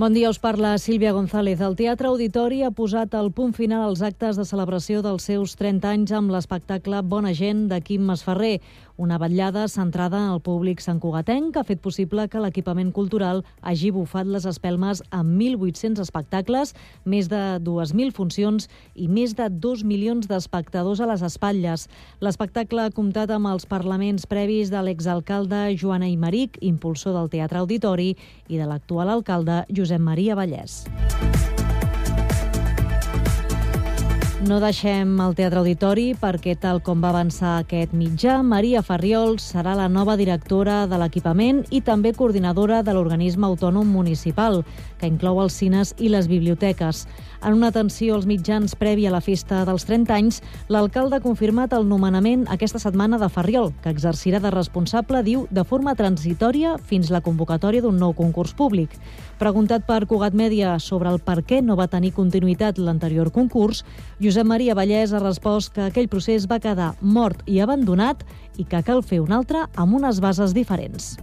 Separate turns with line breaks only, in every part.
Bon dia, us parla Sílvia González. El Teatre Auditori ha posat el punt final als actes de celebració dels seus 30 anys amb l'espectacle Bona gent de Quim Masferrer, una vetllada centrada en el públic santcugatenc que ha fet possible que l'equipament cultural hagi bufat les espelmes amb 1.800 espectacles, més de 2.000 funcions i més de 2 milions d'espectadors a les espatlles. L'espectacle ha comptat amb els parlaments previs de l'exalcalde Joana Imeric, impulsor del Teatre Auditori, i de l'actual alcalde Josep Maria Vallès. No deixem el Teatre Auditori perquè, tal com va avançar aquest mitjà, Maria Ferriol serà la nova directora de l'equipament i també coordinadora de l'organisme autònom municipal, que inclou els cines i les biblioteques. En una atenció als mitjans previ a la festa dels 30 anys, l'alcalde ha confirmat el nomenament aquesta setmana de Ferriol, que exercirà de responsable, diu, de forma transitòria fins la convocatòria d'un nou concurs públic. Preguntat per Cugat Mèdia sobre el per què no va tenir continuïtat l'anterior concurs, Josep Maria Vallès ha respost que aquell procés va quedar mort i abandonat i que cal fer un altre amb unes bases diferents.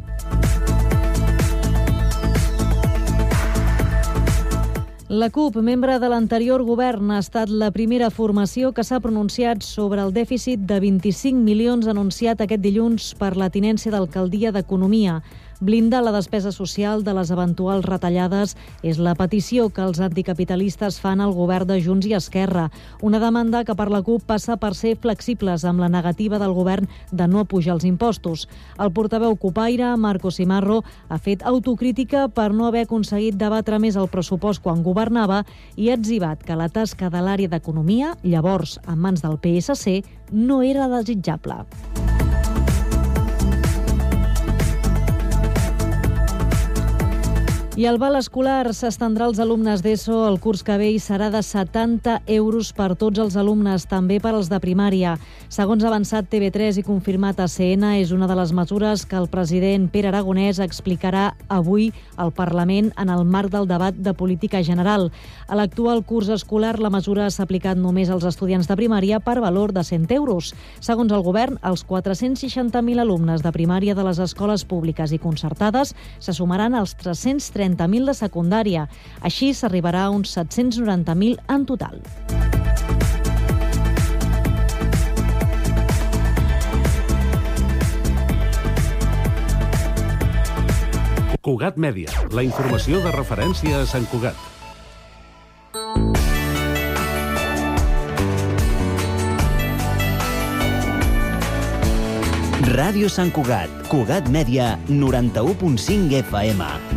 La CUP, membre de l'anterior govern, ha estat la primera formació que s'ha pronunciat sobre el dèficit de 25 milions anunciat aquest dilluns per la tinència d'alcaldia d'Economia. Blindar la despesa social de les eventuals retallades és la petició que els anticapitalistes fan al govern de Junts i Esquerra. Una demanda que per la CUP passa per ser flexibles amb la negativa del govern de no pujar els impostos. El portaveu Copaire, Marco Simarro, ha fet autocrítica per no haver aconseguit debatre més el pressupost quan governava i ha etzibat que la tasca de l'àrea d'Economia, llavors en mans del PSC, no era desitjable. I el val escolar s'estendrà als alumnes d'ESO el curs que ve i serà de 70 euros per tots els alumnes, també per als de primària. Segons avançat TV3 i confirmat a CN, és una de les mesures que el president Pere Aragonès explicarà avui al Parlament en el marc del debat de política general. A l'actual curs escolar, la mesura s'ha aplicat només als estudiants de primària per valor de 100 euros. Segons el govern, els 460.000 alumnes de primària de les escoles públiques i concertades se sumaran als 330 30.000 de secundària. Així s'arribarà a uns 790.000 en total.
Cugat Mèdia, la informació de referència a Sant Cugat.
Ràdio Sant Cugat, Cugat Mèdia, 91.5 FM.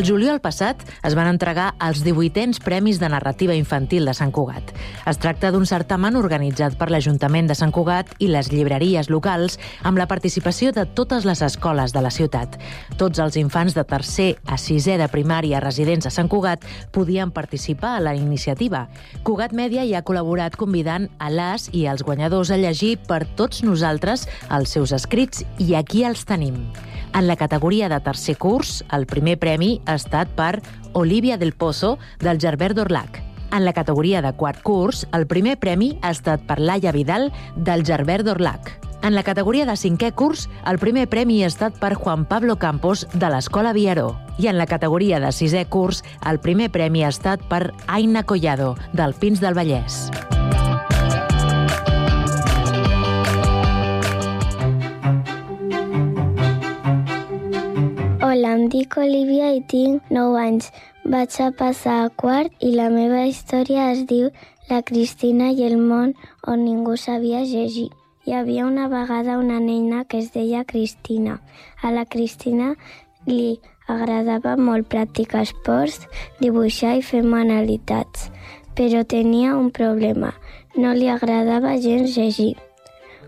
El juliol passat es van entregar els 18ens Premis de Narrativa Infantil de Sant Cugat. Es tracta d'un certamen organitzat per l'Ajuntament de Sant Cugat i les llibreries locals amb la participació de totes les escoles de la ciutat. Tots els infants de tercer a sisè de primària residents a Sant Cugat podien participar a la iniciativa. Cugat Mèdia hi ha col·laborat convidant a les i als guanyadors a llegir per tots nosaltres els seus escrits i aquí els tenim. En la categoria de tercer curs, el primer premi ha estat per Olivia del Pozo, del Gerbert d'Orlac. En la categoria de quart curs, el primer premi ha estat per Laia Vidal, del Gerbert d'Orlac. En la categoria de cinquè curs, el primer premi ha estat per Juan Pablo Campos, de l'Escola Viaró. I en la categoria de sisè curs, el primer premi ha estat per Aina Collado, del Pins del Vallès.
Em dic Olivia i tinc 9 anys. Vaig a passar a quart i la meva història es diu La Cristina i el món on ningú sabia llegir. Hi havia una vegada una nena que es deia Cristina. A la Cristina li agradava molt practicar esports, dibuixar i fer manualitats, però tenia un problema. No li agradava gens llegir.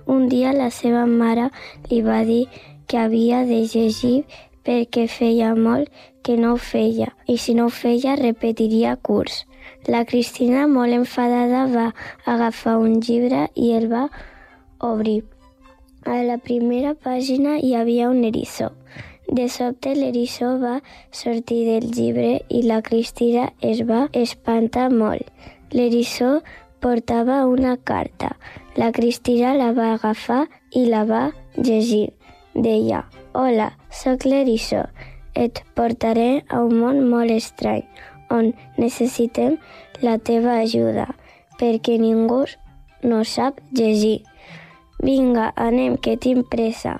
Un dia la seva mare li va dir que havia de llegir perquè feia molt que no ho feia i si no ho feia repetiria curs. La Cristina, molt enfadada, va agafar un llibre i el va obrir. A la primera pàgina hi havia un eriçó. De sobte l'eriçó va sortir del llibre i la Cristina es va espantar molt. L'eriçó portava una carta. La Cristina la va agafar i la va llegir. Deia, Hola, sóc l'eriçó. Et portaré a un món molt estrany, on necessitem la teva ajuda, perquè ningú no sap llegir. Vinga, anem, que tinc pressa.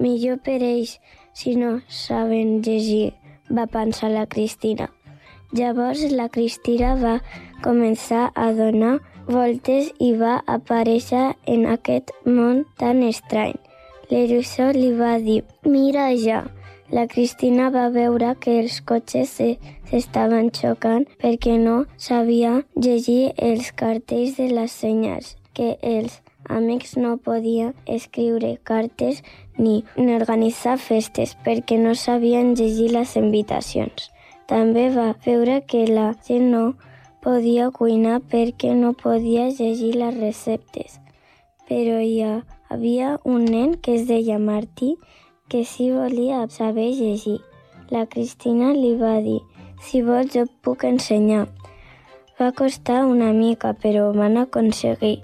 Millor per ells si no saben llegir, va pensar la Cristina. Llavors la Cristina va començar a donar voltes i va aparèixer en aquest món tan estrany. L'Eriçó li va dir, mira ja. La Cristina va veure que els cotxes s'estaven xocant perquè no sabia llegir els cartells de les senyals, que els amics no podien escriure cartes ni, ni organitzar festes perquè no sabien llegir les invitacions. També va veure que la gent no podia cuinar perquè no podia llegir les receptes. Però hi havia un nen que es deia Martí que sí volia saber llegir. La Cristina li va dir, si vols jo puc ensenyar. Va costar una mica, però van aconseguir.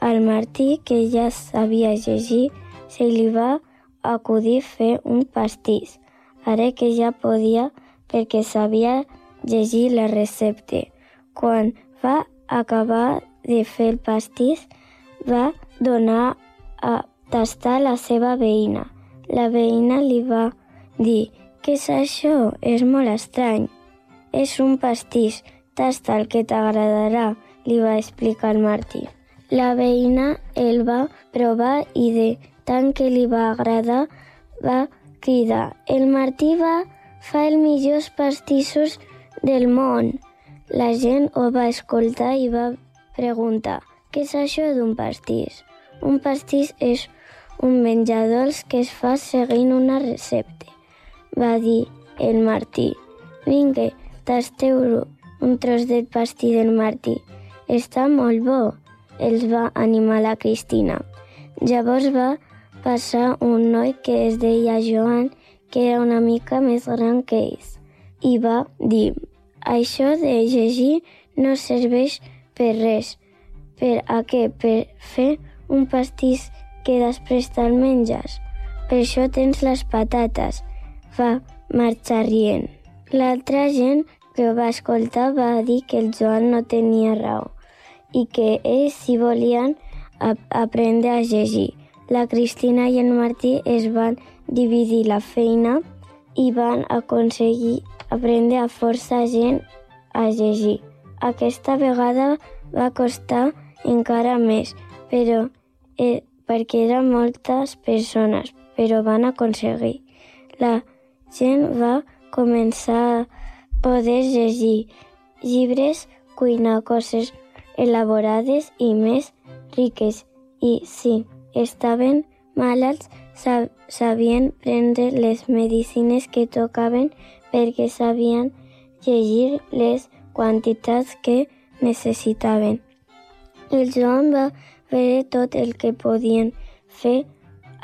Al Martí, que ja sabia llegir, se li va acudir fer un pastís, ara que ja podia perquè sabia llegir la recepta. Quan va acabar de fer el pastís, va donar a tastar la seva veïna. La veïna li va dir «Què és això? És molt estrany». «És un pastís, tasta el que t'agradarà», li va explicar el Martí. La veïna el va provar i de tant que li va agradar va cridar «El Martí va fa els millors pastissos del món». La gent ho va escoltar i va preguntar «Què és això d'un pastís?» Un pastís és un menjadors que es fa seguint una recepta, va dir el Martí. Vinga, tasteu un tros de pastís del Martí. Està molt bo, els va animar la Cristina. Llavors va passar un noi que es deia Joan, que era una mica més gran que ells, i va dir «Això de llegir no serveix per res. Per a què? Per fer un pastís que després te'l menges. Per això tens les patates. Va marxar rient. L'altra gent que ho va escoltar va dir que el Joan no tenia raó i que ells si volien ap aprendre a llegir. La Cristina i el Martí es van dividir la feina i van aconseguir aprendre a força gent a llegir. Aquesta vegada va costar encara més, però eh, perquè eren moltes persones, però van aconseguir. La gent va començar a poder llegir llibres, cuinar coses elaborades i més riques. I si estaven malalts, sab sabien prendre les medicines que tocaven perquè sabien llegir les quantitats que necessitaven. El Joan va fer tot el que podien fer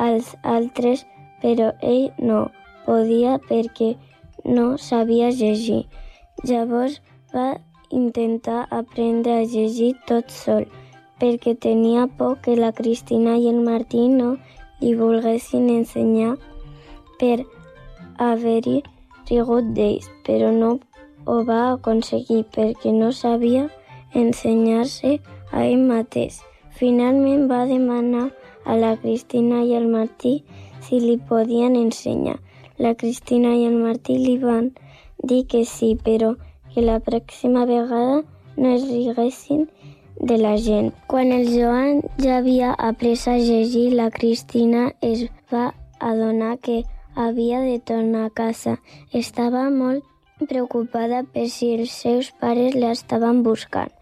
els altres, però ell no podia perquè no sabia llegir. Llavors va intentar aprendre a llegir tot sol, perquè tenia por que la Cristina i el Martí no li volguessin ensenyar per haver-hi rigut d'ells, però no ho va aconseguir perquè no sabia ensenyar-se a ell mateix. Finalment va demanar a la Cristina i al Martí si li podien ensenyar. La Cristina i el Martí li van dir que sí, però que la pròxima vegada no es riguessin de la gent. Quan el Joan ja havia après a llegir, la Cristina es va adonar que havia de tornar a casa. Estava molt preocupada per si els seus pares l'estaven buscant.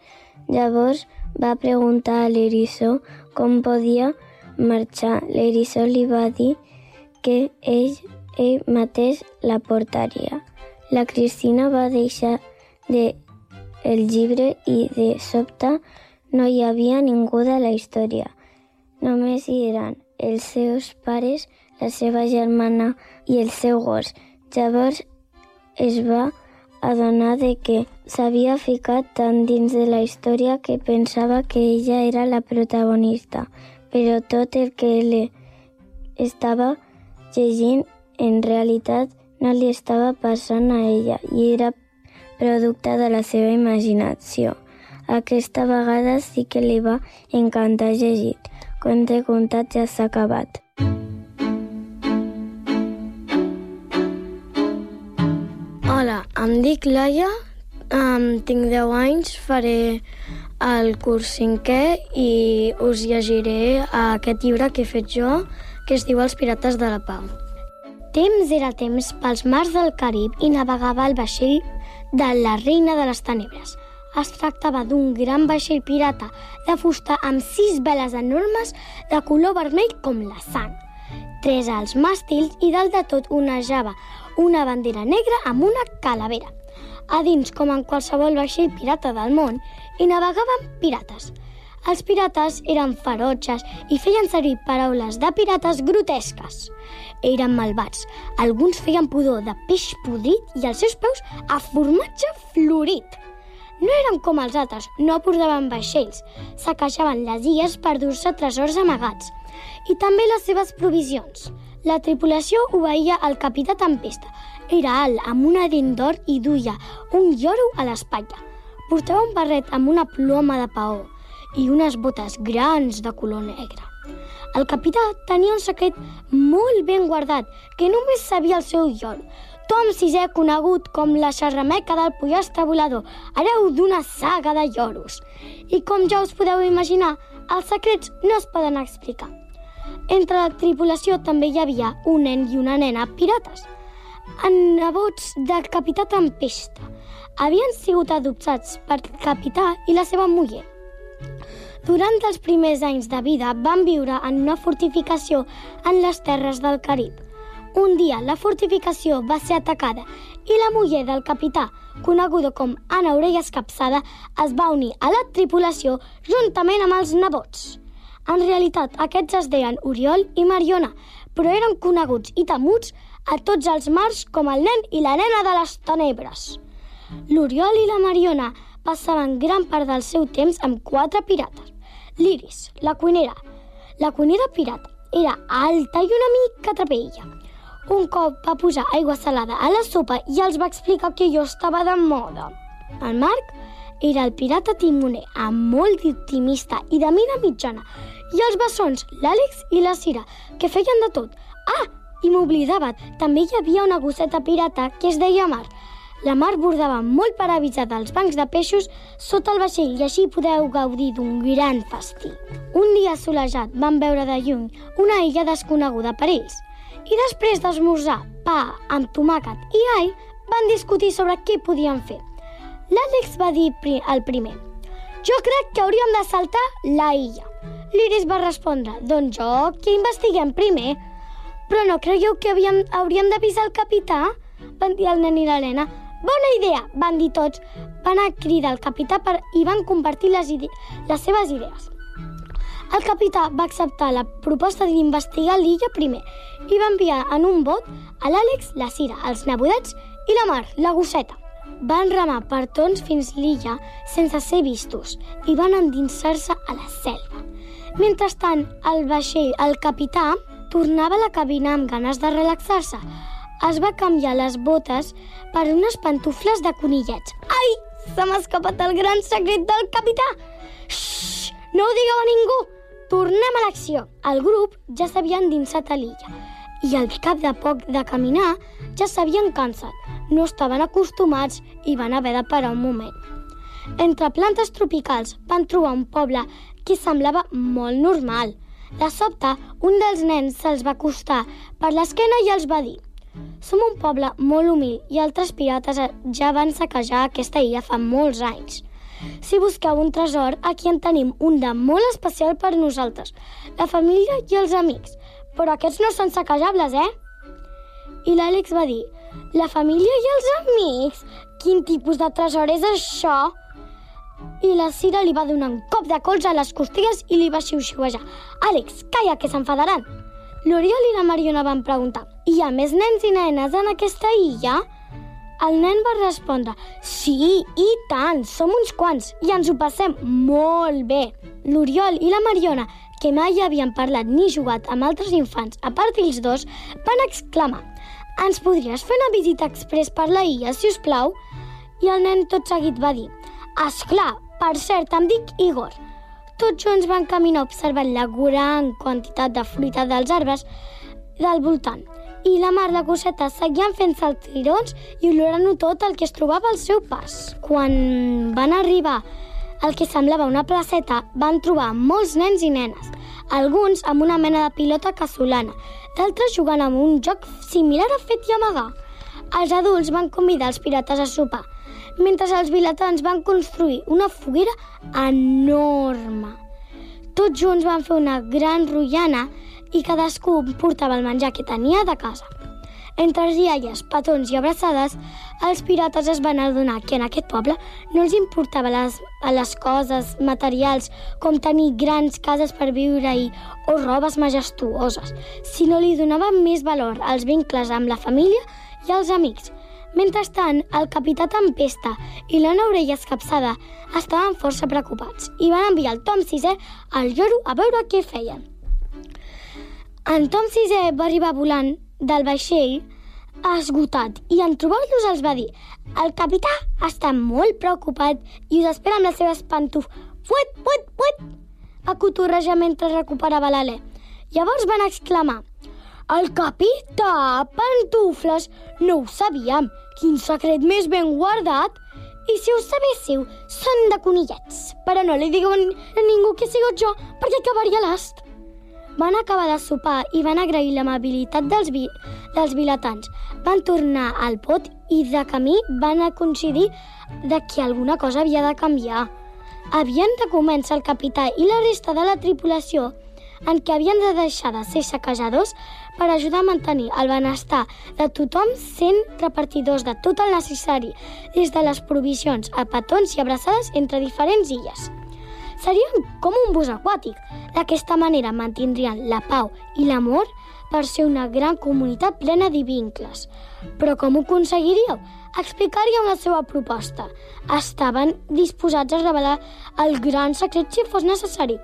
Llavors va preguntar a l'eriçó com podia marxar. L'eriçó li va dir que ell, ell mateix la portaria. La Cristina va deixar de el llibre i de sobte no hi havia ningú de la història. Només hi eren els seus pares, la seva germana i el seu gos. Llavors es va adonar de que s'havia ficat tan dins de la història que pensava que ella era la protagonista, però tot el que li estava llegint en realitat no li estava passant a ella i era producte de la seva imaginació. Aquesta vegada sí que li va encantar llegir. Conte contat ja s'ha acabat.
Hola, em dic Laia, um, tinc 10 anys, faré el curs cinquè i us llegiré aquest llibre que he fet jo, que es diu Els pirates de la pau. Temps era temps pels mars del Carib i navegava el vaixell de la reina de les tenebres. Es tractava d'un gran vaixell pirata de fusta amb sis veles enormes de color vermell com la sang. Tres als màstils i dalt de tot onejava una bandera negra amb una calavera. A dins, com en qualsevol vaixell pirata del món, hi navegaven pirates. Els pirates eren ferotges i feien servir paraules de pirates grotesques. Eren malvats. Alguns feien pudor de peix podrit i els seus peus a formatge florit. No eren com els altres, no portaven vaixells. Saquejaven les illes per dur-se tresors amagats. I també les seves provisions. La tripulació obeïa al capità Tempesta. Era alt, amb una dent d'or i duia un lloro a l'espatlla. Portava un barret amb una ploma de paó i unes botes grans de color negre. El capità tenia un secret molt ben guardat, que només sabia el seu lloro. Tom VI, conegut com la xerrameca del pollastre volador, hereu d'una saga de lloros. I com ja us podeu imaginar, els secrets no es poden explicar. Entre la tripulació també hi havia un nen i una nena pirates, en nebots del capità Tempesta. Havien sigut adoptats per capità i la seva muller. Durant els primers anys de vida van viure en una fortificació en les terres del Carib. Un dia la fortificació va ser atacada i la muller del capità, coneguda com Anna Orella Escapçada, es va unir a la tripulació juntament amb els nebots. En realitat, aquests es deien Oriol i Mariona, però eren coneguts i temuts a tots els mars com el nen i la nena de les tenebres. L'Oriol i la Mariona passaven gran part del seu temps amb quatre pirates. L'Iris, la cuinera. La cuinera pirata era alta i una mica trapella. Un cop va posar aigua salada a la sopa i els va explicar que jo estava de moda. El Marc era el pirata timoner, molt optimista i de mida mitjana. I els bessons, l'Àlex i la Cira, que feien de tot. Ah, i m'oblidava, també hi havia una gosseta pirata que es deia Mar. La mar bordava molt per avisar dels bancs de peixos sota el vaixell i així podeu gaudir d'un gran festí. Un dia solejat van veure de lluny una illa desconeguda per ells i després d'esmorzar pa amb tomàquet i all van discutir sobre què podien fer. L'Àlex va dir pri al primer «Jo crec que hauríem de saltar la illa». L'Iris va respondre «Doncs jo que investiguem primer». «Però no creieu que havíem, hauríem d'avisar el capità?» van dir el nen i l'Helena. Bona idea, van dir tots. Van a cridar el capità per... i van compartir les, ide... les seves idees. El capità va acceptar la proposta d'investigar l'illa primer i va enviar en un bot a l'Àlex, la Cira, els nebodets i la Mar, la gosseta. Van remar per tons fins l'illa sense ser vistos i van endinsar-se a la selva. Mentrestant, el vaixell, el capità, tornava a la cabina amb ganes de relaxar-se. Es va canviar les botes per unes pantufles de conillets. Ai, se m'ha escapat el gran secret del capità! Xxxt, no ho digueu a ningú! Tornem a l'acció. El grup ja s'havia endinsat a l'illa i al cap de poc de caminar ja s'havien cansat. No estaven acostumats i van haver de parar un moment. Entre plantes tropicals van trobar un poble que semblava molt normal. De sobte, un dels nens se'ls va acostar per l'esquena i els va dir som un poble molt humil i altres pirates ja van saquejar aquesta illa fa molts anys. Si busqueu un tresor, aquí en tenim un de molt especial per nosaltres, la família i els amics. Però aquests no són saquejables, eh? I l'Àlex va dir, la família i els amics? Quin tipus de tresor és això? I la Cira li va donar un cop de colze a les costilles i li va xiu-xiuejar. Àlex, calla, que s'enfadaran. L'Oriol i la Mariona van preguntar «Hi ha més nens i nenes en aquesta illa?» El nen va respondre, sí, i tant, som uns quants i ens ho passem molt bé. L'Oriol i la Mariona, que mai havien parlat ni jugat amb altres infants, a part d'ells dos, van exclamar ens podries fer una visita express per la illa, si us plau? I el nen tot seguit va dir Esclar, per cert, em dic Igor. Tots junts van caminar observant la gran quantitat de fruita dels arbres del voltant i la mar de cosetes seguien fent saltirons i olorant-ho tot el que es trobava al seu pas. Quan van arribar al que semblava una placeta, van trobar molts nens i nenes, alguns amb una mena de pilota casolana, d'altres jugant amb un joc similar a fet i amagar. Els adults van convidar els pirates a sopar, mentre els vilatans van construir una foguera enorme. Tots junts van fer una gran rotllana i cadascú portava el menjar que tenia de casa. Entre els iaies, petons i abraçades, els pirates es van adonar que en aquest poble no els importava les, les coses materials com tenir grans cases per viure-hi o robes majestuoses, sinó li donaven més valor als vincles amb la família i els amics. Mentrestant, el capità Tempesta i l'Anna Orella Escapçada estaven força preocupats i van enviar el Tom VI al lloro a veure què feien. En Tom VI va arribar volant del vaixell esgotat i en trobar-los els va dir el capità està molt preocupat i us espera amb les seves pantuf. Fuet, fuet, fuet! A cotorrejar mentre recuperava l'alè. Llavors van exclamar el capità, pantufles, no ho sabíem. Quin secret més ben guardat. I si ho sabéssiu, són de conillets. Però no li digueu a ningú que sigo jo, perquè acabaria l'ast. Van acabar de sopar i van agrair l'amabilitat dels, vi dels vilatans. Van tornar al pot i de camí van a coincidir de que alguna cosa havia de canviar. Havien de començar el capità i la resta de la tripulació en què havien de deixar de ser saquejadors per ajudar a mantenir el benestar de tothom sent repartidors de tot el necessari, des de les provisions a petons i abraçades entre diferents illes. Serien com un bus aquàtic. D'aquesta manera mantindrien la pau i l'amor per ser una gran comunitat plena de vincles. Però com ho aconseguiríeu? Explicaríeu la seva proposta. Estaven disposats a revelar el gran secret si fos necessari.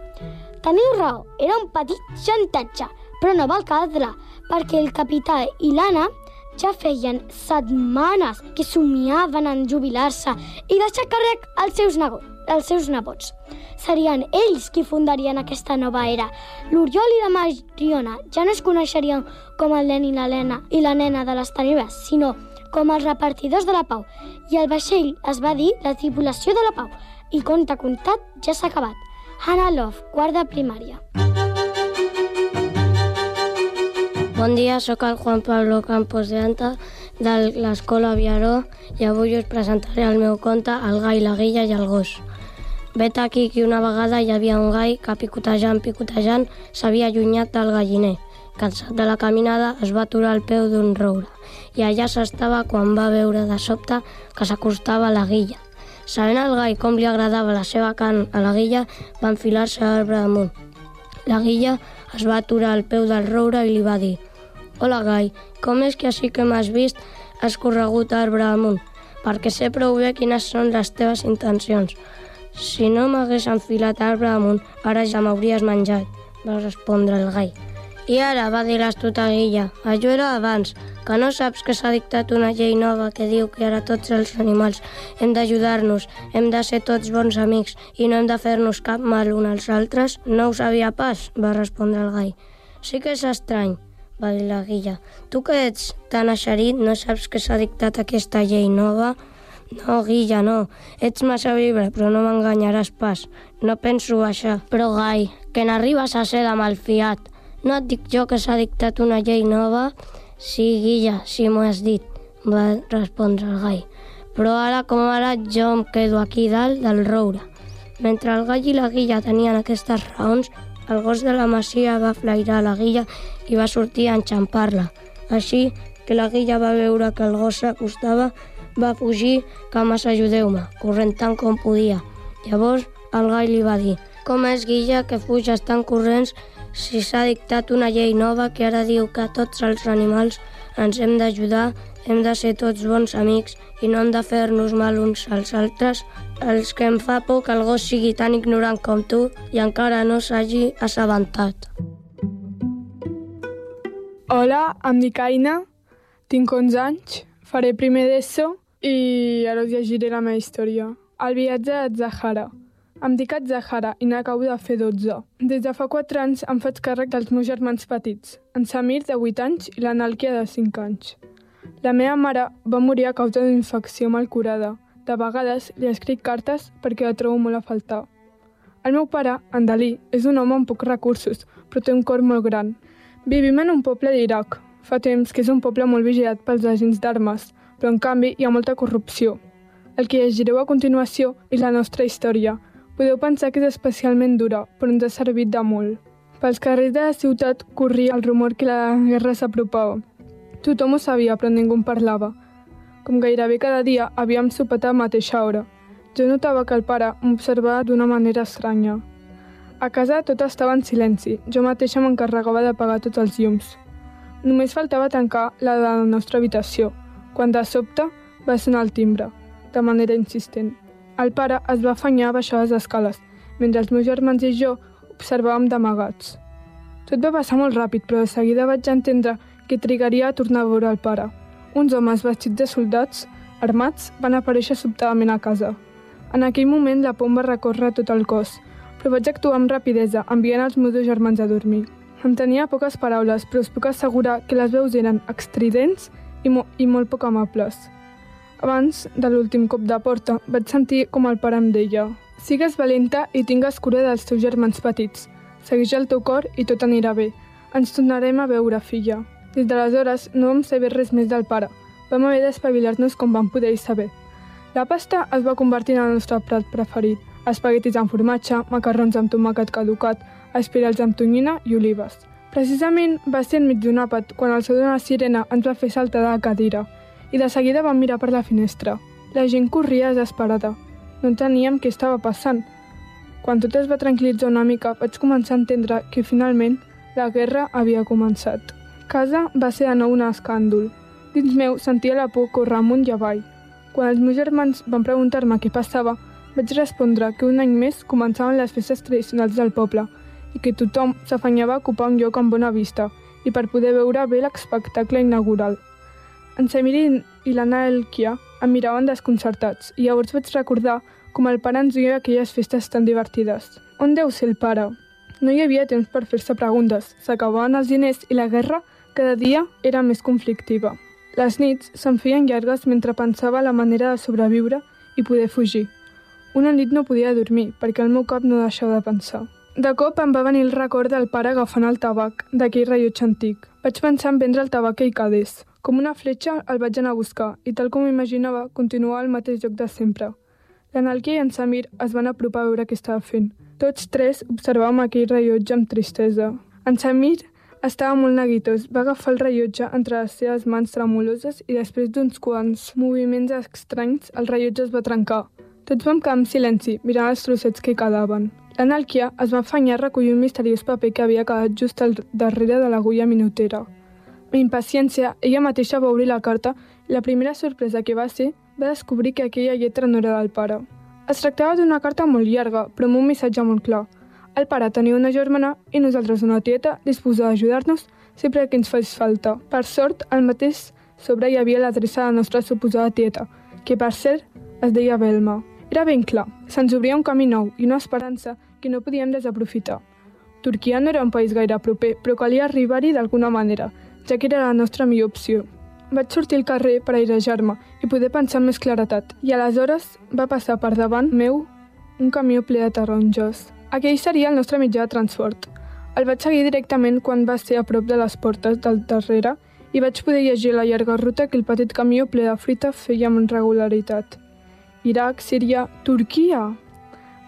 Teniu raó, era un petit xantatge, però no val caldre, perquè el capità i l'Anna ja feien setmanes que somiaven en jubilar-se i deixar càrrec als seus, als seus nebots. Serien ells qui fundarien aquesta nova era. L'Oriol i la Mariona ja no es coneixerien com el nen i la nena i la nena de les tenebres, sinó com els repartidors de la pau. I el vaixell es va dir la tripulació de la pau. I conte contat ja s'ha acabat. Hannah Love, quart de primària.
Bon dia, sóc el Juan Pablo Campos de Anta de l'Escola Viaró i avui us presentaré el meu conte El gai, la guilla i el gos. Vet aquí que una vegada hi havia un gai que picotejant, picotejant, s'havia allunyat del galliner. Cansat de la caminada, es va aturar al peu d'un roure i allà s'estava quan va veure de sobte que s'acostava la guilla. Sabent el gai com li agradava la seva carn a la guilla, va enfilar-se arbre amunt. La guilla es va aturar al peu del roure i li va dir Hola, Gai, com és que així que m'has vist has corregut arbre amunt? Perquè sé prou bé quines són les teves intencions. Si no m'hagués enfilat arbre amunt, ara ja m'hauries menjat, va respondre el gai. I ara, va dir l'astuta guilla, allò era abans, que no saps que s'ha dictat una llei nova que diu que ara tots els animals hem d'ajudar-nos, hem de ser tots bons amics i no hem de fer-nos cap mal uns als altres? No ho sabia pas, va respondre el gai. Sí que és estrany, va dir la guilla. Tu que ets tan eixerit, no saps que s'ha dictat aquesta llei nova? No, Guilla, no. Ets massa vibre, però no m'enganyaràs pas. No penso baixar. Però, Gai, que n'arribes a ser de malfiat. No et dic jo que s'ha dictat una llei nova? Sí, Guilla, sí m'ho has dit, va respondre el Gai. Però ara com ara jo em quedo aquí dalt del roure. Mentre el gall i la guilla tenien aquestes raons, el gos de la masia va flairar la guilla i va sortir a enxampar-la. Així que la guilla va veure que el gos s'acostava, va fugir cames ajudeu-me, corrent tant com podia. Llavors el gall li va dir «Com és, guilla, que fuges tan corrents si s'ha dictat una llei nova que ara diu que tots els animals ens hem d'ajudar, hem de ser tots bons amics i no hem de fer-nos mal uns als altres. Els que em fa por que el gos sigui tan ignorant com tu i encara no s'hagi assabentat.
Hola, em dic Aina, tinc 11 anys, faré primer d'ESO i ara us llegiré la meva història. El viatge de Zahara. Em dic Zahara i n'acabo de fer 12. Des de fa 4 anys em faig càrrec dels meus germans petits, en Samir, de 8 anys, i l'Anàlquia, de 5 anys. La meva mare va morir a causa d'una infecció malcurada. De vegades li escric cartes perquè la trobo molt a faltar. El meu pare, en Dalí, és un home amb pocs recursos, però té un cor molt gran. Vivim en un poble d'Iraq. Fa temps que és un poble molt vigilat pels agents d'armes, però en canvi hi ha molta corrupció. El que llegireu a continuació és la nostra història, Podeu pensar que és especialment dura, però ens ha servit de molt. Pels carrers de la ciutat corria el rumor que la guerra s'apropava. Tothom ho sabia, però ningú en parlava. Com gairebé cada dia, havíem sopat a la mateixa hora. Jo notava que el pare m'observava d'una manera estranya. A casa tot estava en silenci. Jo mateixa m'encarregava d'apagar tots els llums. Només faltava tancar la de la nostra habitació, quan de sobte va sonar el timbre, de manera insistent. El pare es va afanyar a baixar les escales, mentre els meus germans i jo observàvem d'amagats. Tot va passar molt ràpid, però de seguida vaig entendre que trigaria a tornar a veure el pare. Uns homes vestits de soldats, armats, van aparèixer sobtadament a casa. En aquell moment la va recórrer tot el cos, però vaig actuar amb rapidesa, enviant els meus dos germans a dormir. Em tenia poques paraules, però us puc assegurar que les veus eren extridents i, mo i molt poc amables. Abans de l'últim cop de porta, vaig sentir com el pare em deia «Sigues valenta i tingues cura dels teus germans petits. Segueix el teu cor i tot anirà bé. Ens tornarem a veure, filla». Des d'aleshores no vam saber res més del pare. Vam haver d'espavilar-nos com vam poder saber. La pasta es va convertir en el nostre plat preferit. Espaguetis amb formatge, macarrons amb tomàquet caducat, espirals amb tonyina i olives. Precisament va ser enmig d'un àpat quan el so d'una sirena ens va fer saltar de la cadira i de seguida vam mirar per la finestra. La gent corria desesperada. No enteníem què estava passant. Quan tot es va tranquil·litzar una mica, vaig començar a entendre que finalment la guerra havia començat. Casa va ser de nou un escàndol. Dins meu sentia la por córrer amunt i avall. Quan els meus germans van preguntar-me què passava, vaig respondre que un any més començaven les festes tradicionals del poble i que tothom s'afanyava a ocupar un lloc amb bona vista i per poder veure bé l'espectacle inaugural. En Samir i l'Anna Elkia em miraven desconcertats i llavors vaig recordar com el pare ens duia aquelles festes tan divertides. On deu ser el pare? No hi havia temps per fer-se preguntes. S'acabaven els diners i la guerra cada dia era més conflictiva. Les nits se'm feien llargues mentre pensava la manera de sobreviure i poder fugir. Una nit no podia dormir perquè el meu cap no deixava de pensar. De cop em va venir el record del pare agafant el tabac d'aquell rellotge antic. Vaig pensar en vendre el tabac que hi quedés. Com una fletxa el vaig anar a buscar i tal com imaginava continuava al mateix lloc de sempre. L'Analquia i en Samir es van apropar a veure què estava fent. Tots tres observàvem aquell rellotge amb tristesa. En Samir estava molt neguitós. Va agafar el rellotge entre les seves mans tremoloses i després d'uns quants moviments estranys el rellotge es va trencar. Tots vam quedar en silenci, mirant els trossets que quedaven. L'Analquia es va afanyar a recollir un misteriós paper que havia quedat just al darrere de l'agulla minutera. Amb impaciència, ella mateixa va obrir la carta i la primera sorpresa que va ser va descobrir que aquella lletra no era del pare. Es tractava d'una carta molt llarga, però amb un missatge molt clar. El pare tenia una germana i nosaltres una tieta disposada a ajudar-nos sempre que ens fes falta. Per sort, al mateix sobre hi havia l'adreça de la nostra suposada tieta, que per cert es deia Belma. Era ben clar, se'ns obria un camí nou i una esperança que no podíem desaprofitar. Turquia no era un país gaire proper, però calia arribar-hi d'alguna manera, ja que era la nostra millor opció. Vaig sortir al carrer per airejar-me i poder pensar amb més claretat, i aleshores va passar per davant meu un camió ple de taronges. Aquell seria el nostre mitjà de transport. El vaig seguir directament quan va ser a prop de les portes del darrere i vaig poder llegir la llarga ruta que el petit camió ple de fruita feia amb regularitat. Iraq, Síria, Turquia...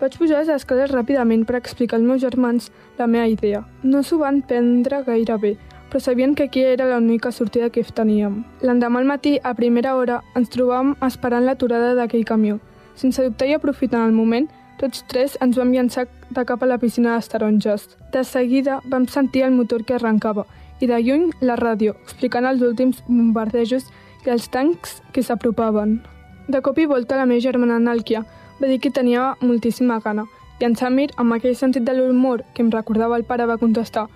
Vaig pujar les escales ràpidament per explicar als meus germans la meva idea. No s'ho van prendre gaire bé, però sabien que aquí era l'única sortida que teníem. L'endemà al matí, a primera hora, ens trobàvem esperant l'aturada d'aquell camió. Sense dubtar i aprofitant el moment, tots tres ens vam llançar de cap a la piscina de taronges. De seguida vam sentir el motor que arrencava i de lluny la ràdio, explicant els últims bombardejos i els tancs que s'apropaven. De cop i volta la meva germana Nalkia va dir que tenia moltíssima gana i en Samir, amb aquell sentit de l'humor que em recordava el pare, va contestar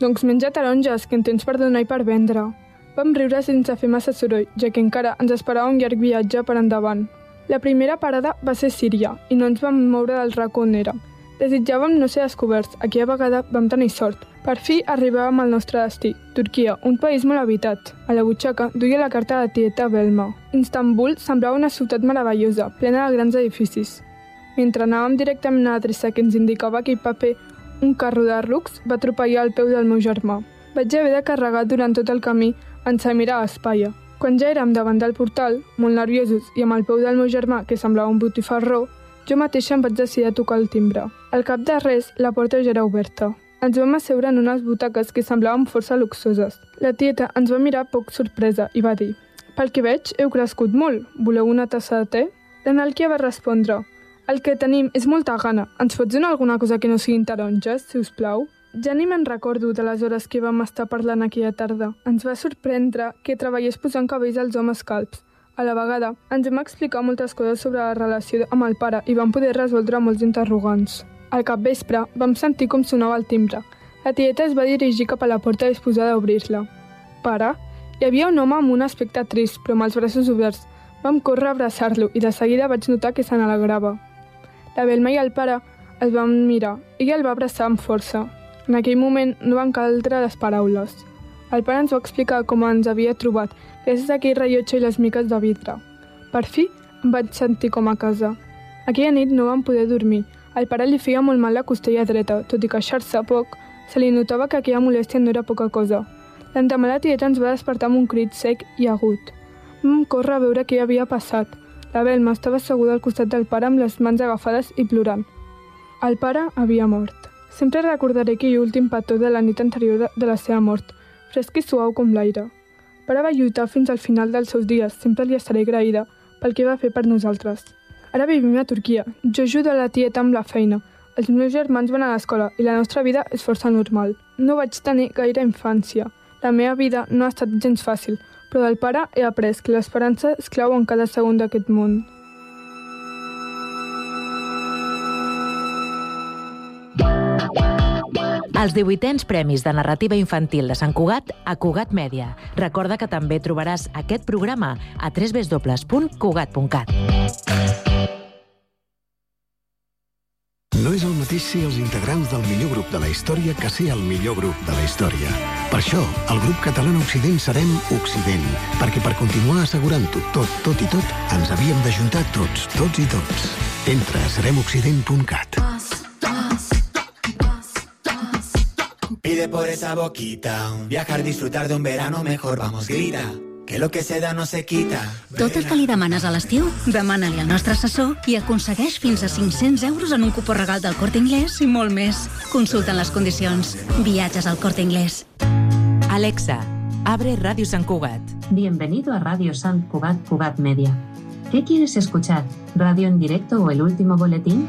«Doncs menja taronges, que en tens per donar i per vendre». Vam riure sense fer massa soroll, ja que encara ens esperava un llarg viatge per endavant. La primera parada va ser Síria i no ens vam moure del racó on érem. Desitjàvem no ser descoberts, aquella vegada vam tenir sort. Per fi arribàvem al nostre destí, Turquia, un país molt habitat. A la butxaca duia la carta de tieta Belma. Istanbul semblava una ciutat meravellosa, plena de grans edificis. Mentre anàvem directament a l'adreça que ens indicava aquell paper, un carro de rucs va atropellar al peu del meu germà. Vaig haver de carregar durant tot el camí en Samir a Espaia. Quan ja érem davant del portal, molt nerviosos i amb el peu del meu germà, que semblava un botifarró, jo mateixa em vaig decidir a tocar el timbre. Al cap de res, la porta ja era oberta. Ens vam asseure en unes butaques que semblaven força luxoses. La tieta ens va mirar poc sorpresa i va dir «Pel que veig, heu crescut molt. Voleu una tassa de te?» L'Analquia va respondre «El que tenim és molta gana. Ens pots donar alguna cosa que no siguin taronges, si us plau?» Ja ni me'n recordo de les hores que vam estar parlant aquella tarda. Ens va sorprendre que treballés posant cabells als homes calps. A la vegada, ens vam explicar moltes coses sobre la relació amb el pare i vam poder resoldre molts interrogants. Al capvespre, vam sentir com sonava el timbre. La tieta es va dirigir cap a la porta disposada a obrir-la. Pare? Hi havia un home amb un aspecte trist, però amb els braços oberts. Vam córrer a abraçar-lo i de seguida vaig notar que se n'alegrava. La Belma i el pare es van mirar. Ella el va abraçar amb força. En aquell moment no van caldre les paraules. El pare ens va explicar com ens havia trobat, gràcies a aquell rellotge i les miques de vidre. Per fi em vaig sentir com a casa. Aquella nit no vam poder dormir. Al pare li feia molt mal la costella dreta, tot i queixar-se poc, se li notava que aquella molèstia no era poca cosa. L'endemà la tieta ens va despertar amb un crit sec i agut. Vam córrer a veure què havia passat. La Belma estava asseguda al costat del pare amb les mans agafades i plorant. El pare havia mort. Sempre recordaré aquell últim petó de la nit anterior de, la seva mort, fresc i suau com l'aire. Pare va lluitar fins al final dels seus dies, sempre li estaré agraïda pel que va fer per nosaltres. Ara vivim a Turquia, jo ajudo a la tieta amb la feina, els meus germans van a l'escola i la nostra vida és força normal. No vaig tenir gaire infància. La meva vida no ha estat gens fàcil, però del pare he après que l'esperança és clau en cada segon d'aquest món.
Els 18ens Premis de Narrativa Infantil de Sant Cugat a Cugat Mèdia. Recorda que també trobaràs aquest programa a www.cugat.cat.
No és el mateix ser els integrants del millor grup de la història que ser el millor grup de la història. Per això, el grup català Occident serem Occident, perquè per continuar assegurant-ho tot, tot i tot, ens havíem d'ajuntar tots, tots i tots. Entra a seremoccident.cat.
Pide por esa boquita, viajar, disfrutar de un verano mejor, vamos, grita. Que lo que se da no se quita.
Tot el que li demanes a l'estiu, demana-li al nostre assessor i aconsegueix fins a 500 euros en un cupó regal del Corte Inglés i molt més. Consulten les condicions. Viatges al Corte Inglés.
Alexa, abre Radio San Cugat.
Bienvenido a Radio San Cugat Cugat Media. ¿Qué quieres escuchar? ¿Radio en directo o el último boletín?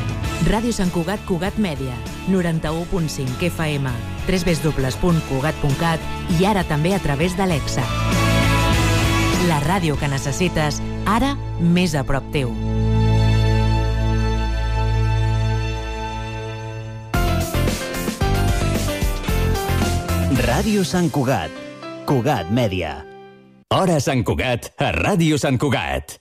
Ràdio Sant Cugat Cugat Mèdia, 91.5 FM, www.cugat.cat i ara també a través d'Alexa. La ràdio que necessites, ara més a prop teu.
Ràdio Sant Cugat. Cugat Mèdia.
Hora Sant Cugat a Ràdio Sant Cugat.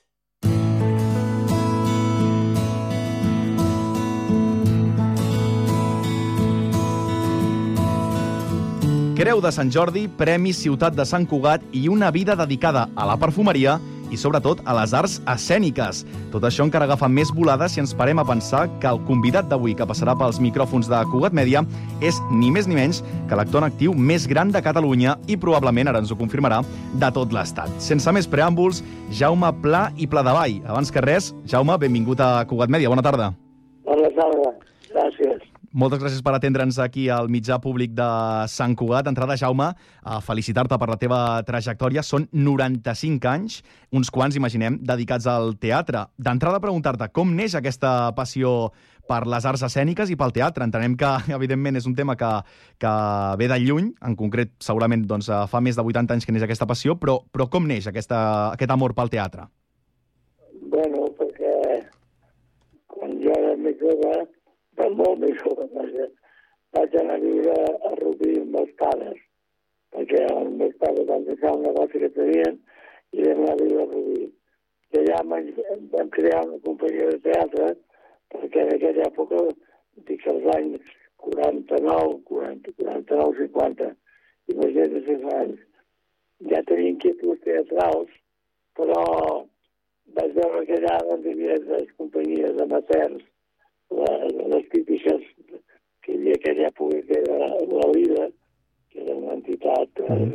Creu de Sant Jordi, Premi Ciutat de Sant Cugat i una vida dedicada a la perfumeria i sobretot a les arts escèniques. Tot això encara agafa més volada si ens parem a pensar que el convidat d'avui que passarà pels micròfons de Cugat Mèdia és ni més ni menys que l'actor en actiu més gran de Catalunya i probablement, ara ens ho confirmarà, de tot l'Estat. Sense més preàmbuls, Jaume Pla i Pla de Vall. Abans que res, Jaume, benvingut a Cugat Mèdia. Bona tarda.
Bona tarda. Gràcies.
Moltes gràcies per atendre'ns aquí al mitjà públic de Sant Cugat. D'entrada, Jaume, a felicitar-te per la teva trajectòria. Són 95 anys, uns quants, imaginem, dedicats al teatre. D'entrada, preguntar-te com neix aquesta passió per les arts escèniques i pel teatre. Entenem que, evidentment, és un tema que, que ve de lluny, en concret, segurament doncs, fa més de 80 anys que neix aquesta passió, però, però com neix aquesta, aquest amor pel teatre?
Bueno, perquè quan jo era més jove, de molt més jove, vaja, vaig anar a viure a Rubí amb els pares, perquè els meus pares van deixar un negoci que tenien i vam anar a viure a Rubí. I allà vam, vam crear una companyia de teatre, perquè en aquella època, dic els anys 49, 40, 49, 50, imagina't els anys, ja tenia inquietuds teatrals, però vaig veure que allà doncs, hi havia les companyies amateurs, les, les típiques que hi havia aquella època que era la Lida, que era una entitat eh,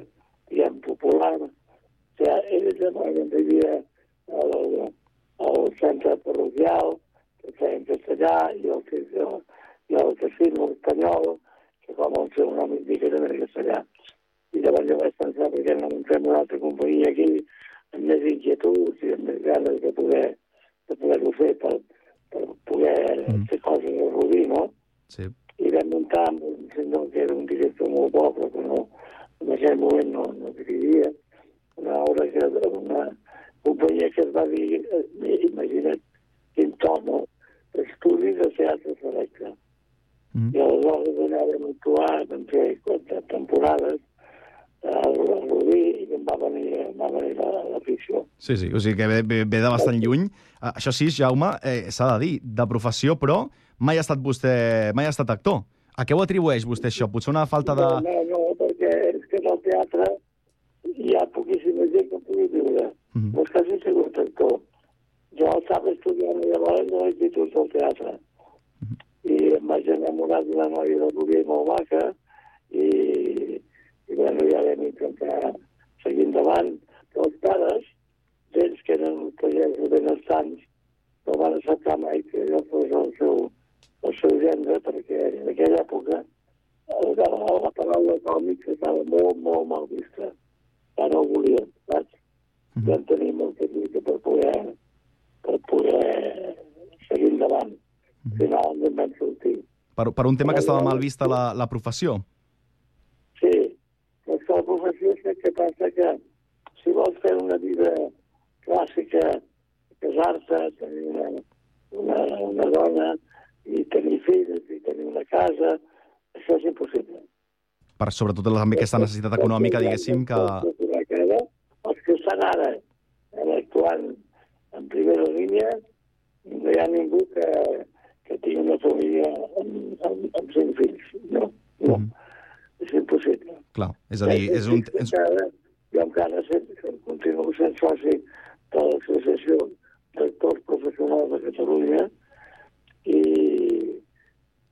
diguem, popular. O sigui, ells llavors hi havia el, el centre parroquial, que feia en castellà, i el, el, i el casino espanyol, que com el seu nom indica també en castellà. I llavors jo vaig pensar, perquè no fem una altra companyia aquí, amb més inquietuds i amb més ganes de poder de poder-ho fer per, per poder mm. fer coses a Rubí, no?
Sí.
I vam muntar amb un senyor que era un director molt bo, però que no, en aquell moment no, no dirigia, una obra que era una companyia que es va dir, eh, imagina't, Intomo, estudi de teatre selecte. Mm. I aleshores allà vam actuar, vam fer quatre Rubí i em va venir, em va venir la, la ficció.
Sí, sí, o sigui que ve, ve, ve de bastant lluny. Uh, això sí, Jaume, eh, s'ha de dir, de professió, però mai ha estat vostè, mai ha estat actor. A què ho atribueix vostè això? Potser una falta de...
No, no, no perquè és que en el teatre hi ha poquíssima gent que pugui viure. Mm -hmm. És quasi sigut actor. Jo estava estudiant llavors a l'Institut del Teatre. Mm -hmm. I em vaig enamorar d'una noia del Rubí molt maca i i bueno, ja vam intentar seguir endavant. Però els pares, ells que eren pagesos benestants, no van acceptar mai que jo fos el seu, el seu gendre, perquè en aquella època la, la paraula còmic estava molt, molt mal vista. Ja no ho volien, saps? Mm -hmm. Vam tenir molta lluita per poder, per poder seguir endavant. Mm -hmm. Finalment vam sortir.
Per, per un tema que estava mal vista la, la professió?
Professió és que passa que si vols fer una vida clàssica, casar-te, tenir una, una, una dona i tenir fills i tenir una casa, això és impossible.
Per sobretot també aquesta necessitat econòmica, diguéssim, que...
Els que estan ara actuant en primera línia, no hi ha ningú que, que tingui una família amb, amb, amb cinc fills. No, no. Mm. És impossible.
Clar, és a dir, és un... És...
Jo encara continuo sent soci de l'Associació d'Actors Professionals de Catalunya i,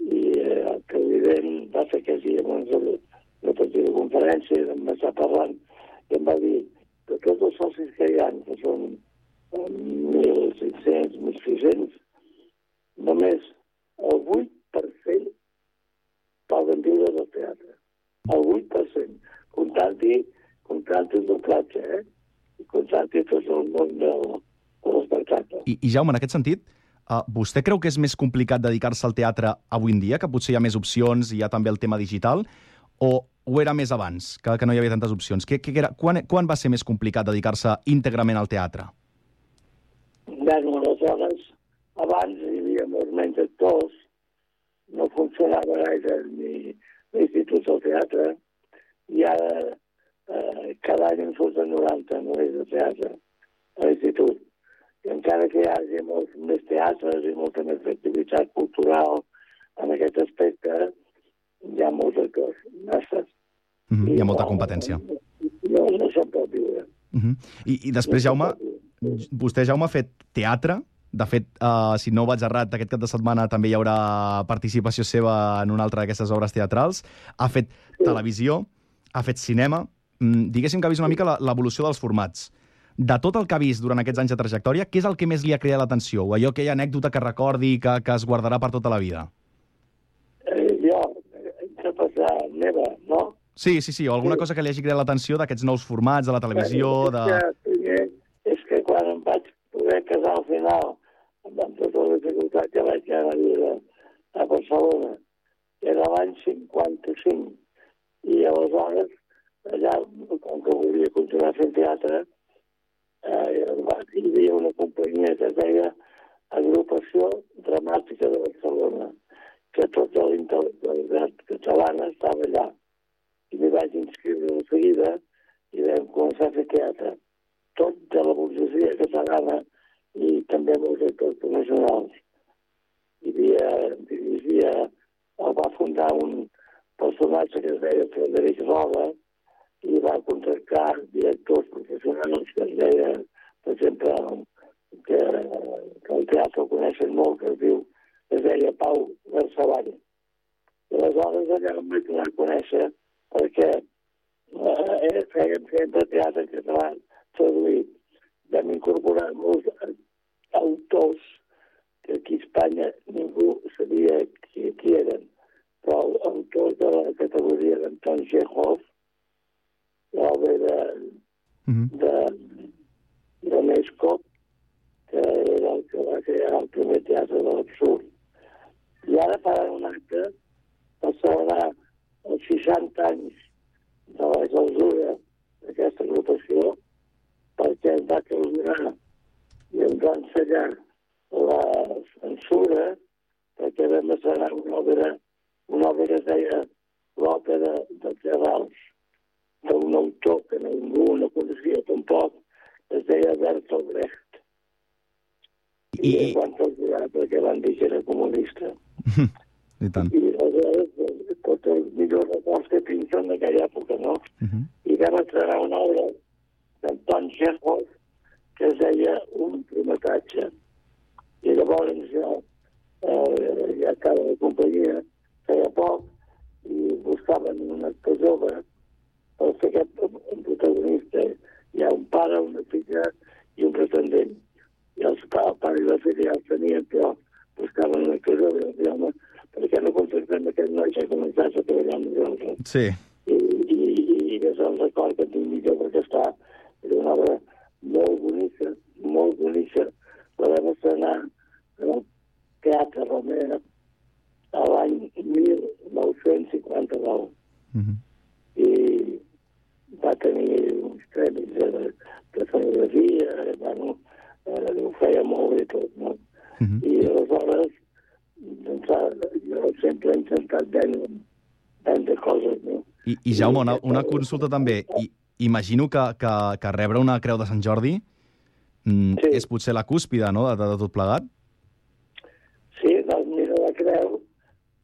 i eh, el president va fer aquest dia abans de la petita conferència, em va estar parlant i em va dir que tots els socis que hi ha, que són 1.500, 1.600, només el 8% poden viure del teatre el 8%, comptant-hi comptant el doblatge, eh? I comptant-hi tot el món del, de l'espectacle.
I, I Jaume, en aquest sentit, uh, vostè creu que és més complicat dedicar-se al teatre avui en dia, que potser hi ha més opcions i hi ha també el tema digital, o, o era més abans, que, que no hi havia tantes opcions? Que, que era, quan, quan va ser més complicat dedicar-se íntegrament al teatre?
Bueno, aleshores, abans hi havia molts menys actors, no funcionava gaire ni, l'Institut del Teatre, i ara eh, cada any en surten 90 novells de teatre a l'Institut. I encara que hi hagi molts més teatres i molta més activitat cultural en aquest aspecte, hi ha molts actors.
Mm -hmm. Hi ha molta competència.
No, no se'n pot viure.
Mm -hmm. I, I després, Jaume, Vostè, Jaume, ha fet teatre, de fet, uh, si no vaig errat, aquest cap de setmana també hi haurà participació seva en una altra d'aquestes obres teatrals. Ha fet sí. televisió, ha fet cinema. Mm, diguéssim que ha vist una mica l'evolució dels formats. De tot el que ha vist durant aquests anys de trajectòria, què és el que més li ha cridat l'atenció? O allò, aquella anècdota que recordi que, que es guardarà per tota la vida?
Eh, jo, interpretar meva, no?
Sí, sí, sí, o alguna
Sí.
cosa que li hagi cridat l'atenció d'aquests nous formats, de la televisió, de...
És que, primer, és que quan em vaig poder casar al final, amb amb tota la dificultat que vaig anar a viure a Barcelona, era l'any 55, i aleshores, allà, com que volia continuar fent teatre, eh, hi havia una companyia que es Agrupació Dramàtica de Barcelona, que tota la intel·lectualitat catalana estava allà. I m'hi vaig inscriure de seguida i vam començar a fer teatre. Tot de la burgesia i també molts actors professionals. Hi havia, dirigia, el va fundar un personatge que es deia Frederic Roda i va contractar directors professionals que es deia, per exemple, que, que el teatre el coneixen molt, que es diu, es deia Pau Garçavall. I aleshores allà em vaig donar a conèixer perquè eh, fèiem sempre teatre en català traduït. Vam incorporar molts autors que aquí a Espanya ningú sabia qui, qui eren, però autors de la categoria d'Anton Chekhov, l'obra de, de, de Nesco, que era el que va crear el primer teatre de l'absurd. I ara faran un acte per celebrar els 60 anys de la clausura d'aquesta agrupació perquè ens va clausurar i ens va ensenyar la censura perquè vam estrenar una òpera, una òpera que es deia l'òpera de Terrals, d'un autor que ningú no coneixia tampoc, es deia Bertolt Brecht. I, I ens van clausurar perquè van dir que era comunista.
I tant.
I aleshores, doncs, tots els millors records que tinc són d'aquella època, no?
Uh -huh.
I vam estrenar una obra d'Anton Chekhov que es deia Un prometatge. I llavors jo eh, ja estava la companyia feia poc i buscaven un actor jove per fer aquest un protagonista. Hi ha un pare, una filla i un pretendent. I els el pare i la filla ja els tenien, però buscaven un actor jove. I, home, per què no contractem aquest noi que ha començat a treballar amb nosaltres?
Sí.
i, i, i és el record que tinc millor perquè està és una obra molt bonica, molt bonica. La vam estrenar en el Teatre Romera l'any 1959
Mhm.
i va tenir uns premis de, de fotografia, eh, bueno, eh, ho feia molt bé tot, no? I aleshores, doncs, eh, jo sempre he intentat vendre, vendre coses, no?
I, i Jaume, una, una consulta també. I, imagino que, que, que rebre una creu de Sant Jordi mm, sí. és potser la cúspide, no?, de, de tot plegat.
Sí, doncs mira la creu,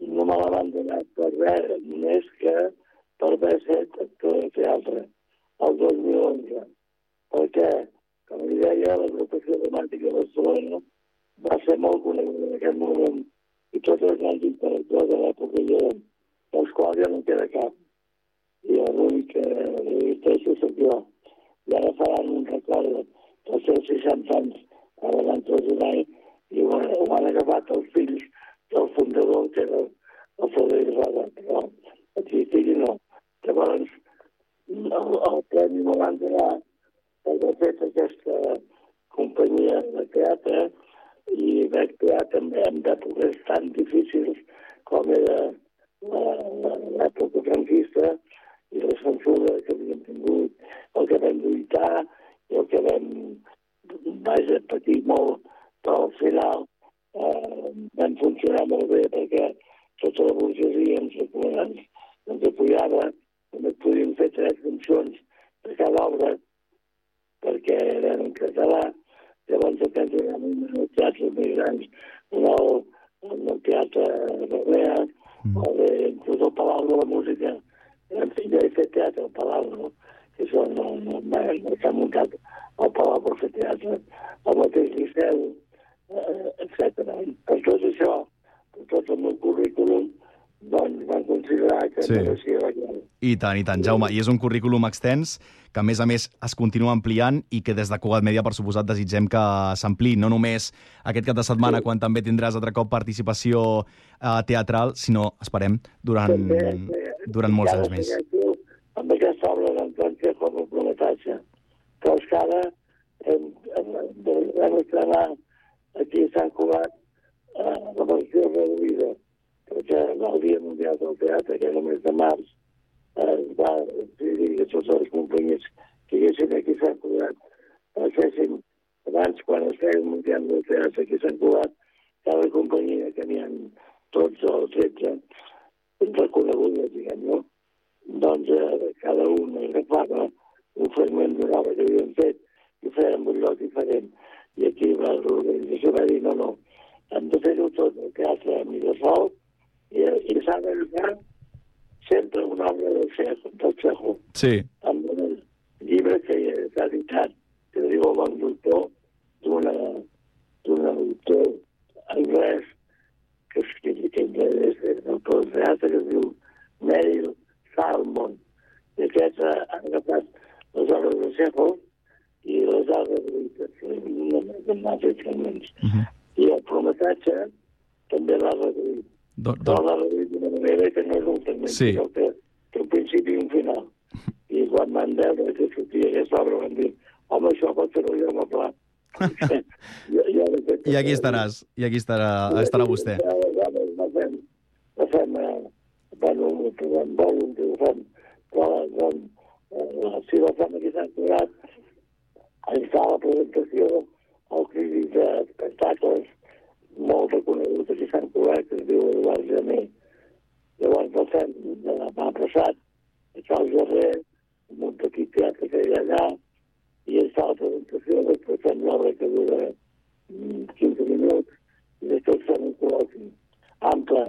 no me la van donar per res, més que per haver fet actor teatre el 2011. Perquè, com li deia, l'agrupació dramàtica de Barcelona va ser molt coneguda en aquest moment i tots els grans intel·lectuals de l'època hi dels quals ja no queda cap. I l'únic que existeixo soc jo. I ara faran un record dels seus 60 anys a la traslladar i ho, ho han agafat els fills del fundador, que era el Frederic Roda, però existir no. Llavors, el, el premi me l'han donat per haver fet aquesta companyia de teatre i vaig crear també en èpoques tan difícils com era l'època franquista i la censura que havíem tingut, el que vam lluitar i el que vam, vaja, patir molt, però al final eh, vam funcionar molt bé perquè tota la burgesia ens, ens, ens apoyava, podíem fer tres funcions de cada obra perquè eren en català, llavors aquest era un dels teatres més grans, en el, en el teatre Romea, o de, inclús el Palau de la Música. En fi, jo he fet teatre al Palau, no? que això no, no, no, no s'ha muntat al Palau per fer teatre, al mateix Liceu, eh, etc. Per tot això, per tot el meu currículum, doncs van considerar que
Sí.
sí.
I tant, i tant, Jaume. I és un currículum extens que, a més a més, es continua ampliant i que des de Cugat Mèdia, per suposat, desitgem que s'ampliï. No només aquest cap de setmana, quan també tindràs altre cop participació eh, teatral, sinó, esperem, durant, durant molts anys més.
Amb aquesta obra d'Anton Chekhov, el prometatge. Però és que ara hem, hem, vam estrenar aquí a Sant Cugat eh, la versió reduïda, perquè el Dia Mundial del Teatre, que era el mes de març, es va decidir que totes les companyies que hi haguessin aquí a Sant Cugat fessin, abans, quan es feia el Mundial del Teatre a Sant Cugat, cada companyia, que n'hi ha 12 o 13, reconegudes, diguem, no? Doncs eh, cada un agafava un fragment d'una obra que havien fet i ho en un lloc diferent. I aquí l'organització va dir, no, no, hem de fer-ho tot el teatre a Mirasol i, i s'ha d'agafar sempre una obra del Chejo, del Chejo
Sí.
amb un llibre que s'ha editat, que diu el bon doctor, d'un autor anglès que es que, que és autor de teatre que diu Neil Salmon. I aquest ha ha agafat les obres de Chekhov i les ha reduït només amb altres fragments. I el prometatge també l'ha reduït.
Do,
Però l'ha reduït d'una manera que no és un fragment,
Sí.
que té un principi i un final. I quan van veure que sortia aquesta obra van dir home, això pot ser jo amb pla. jo, jo,
I aquí estaràs, i aquí estarà, estarà vostè.
Aleshores, la fem, la fem, eh, bueno, fem volunti, ho fem, però doncs, si la fem aquí Sant Cugat, hi fa la presentació al crític d'espectacles molt reconegut aquí a Sant Cugat, que es diu Eduard Gené. Llavors la fem de demà passat, a Cal Gerrer, amb un petit teatre que hi ha allà, i es fa la presentació, després fem l'obra que dura mm, 15 minuts, i després fem un col·loqui ample.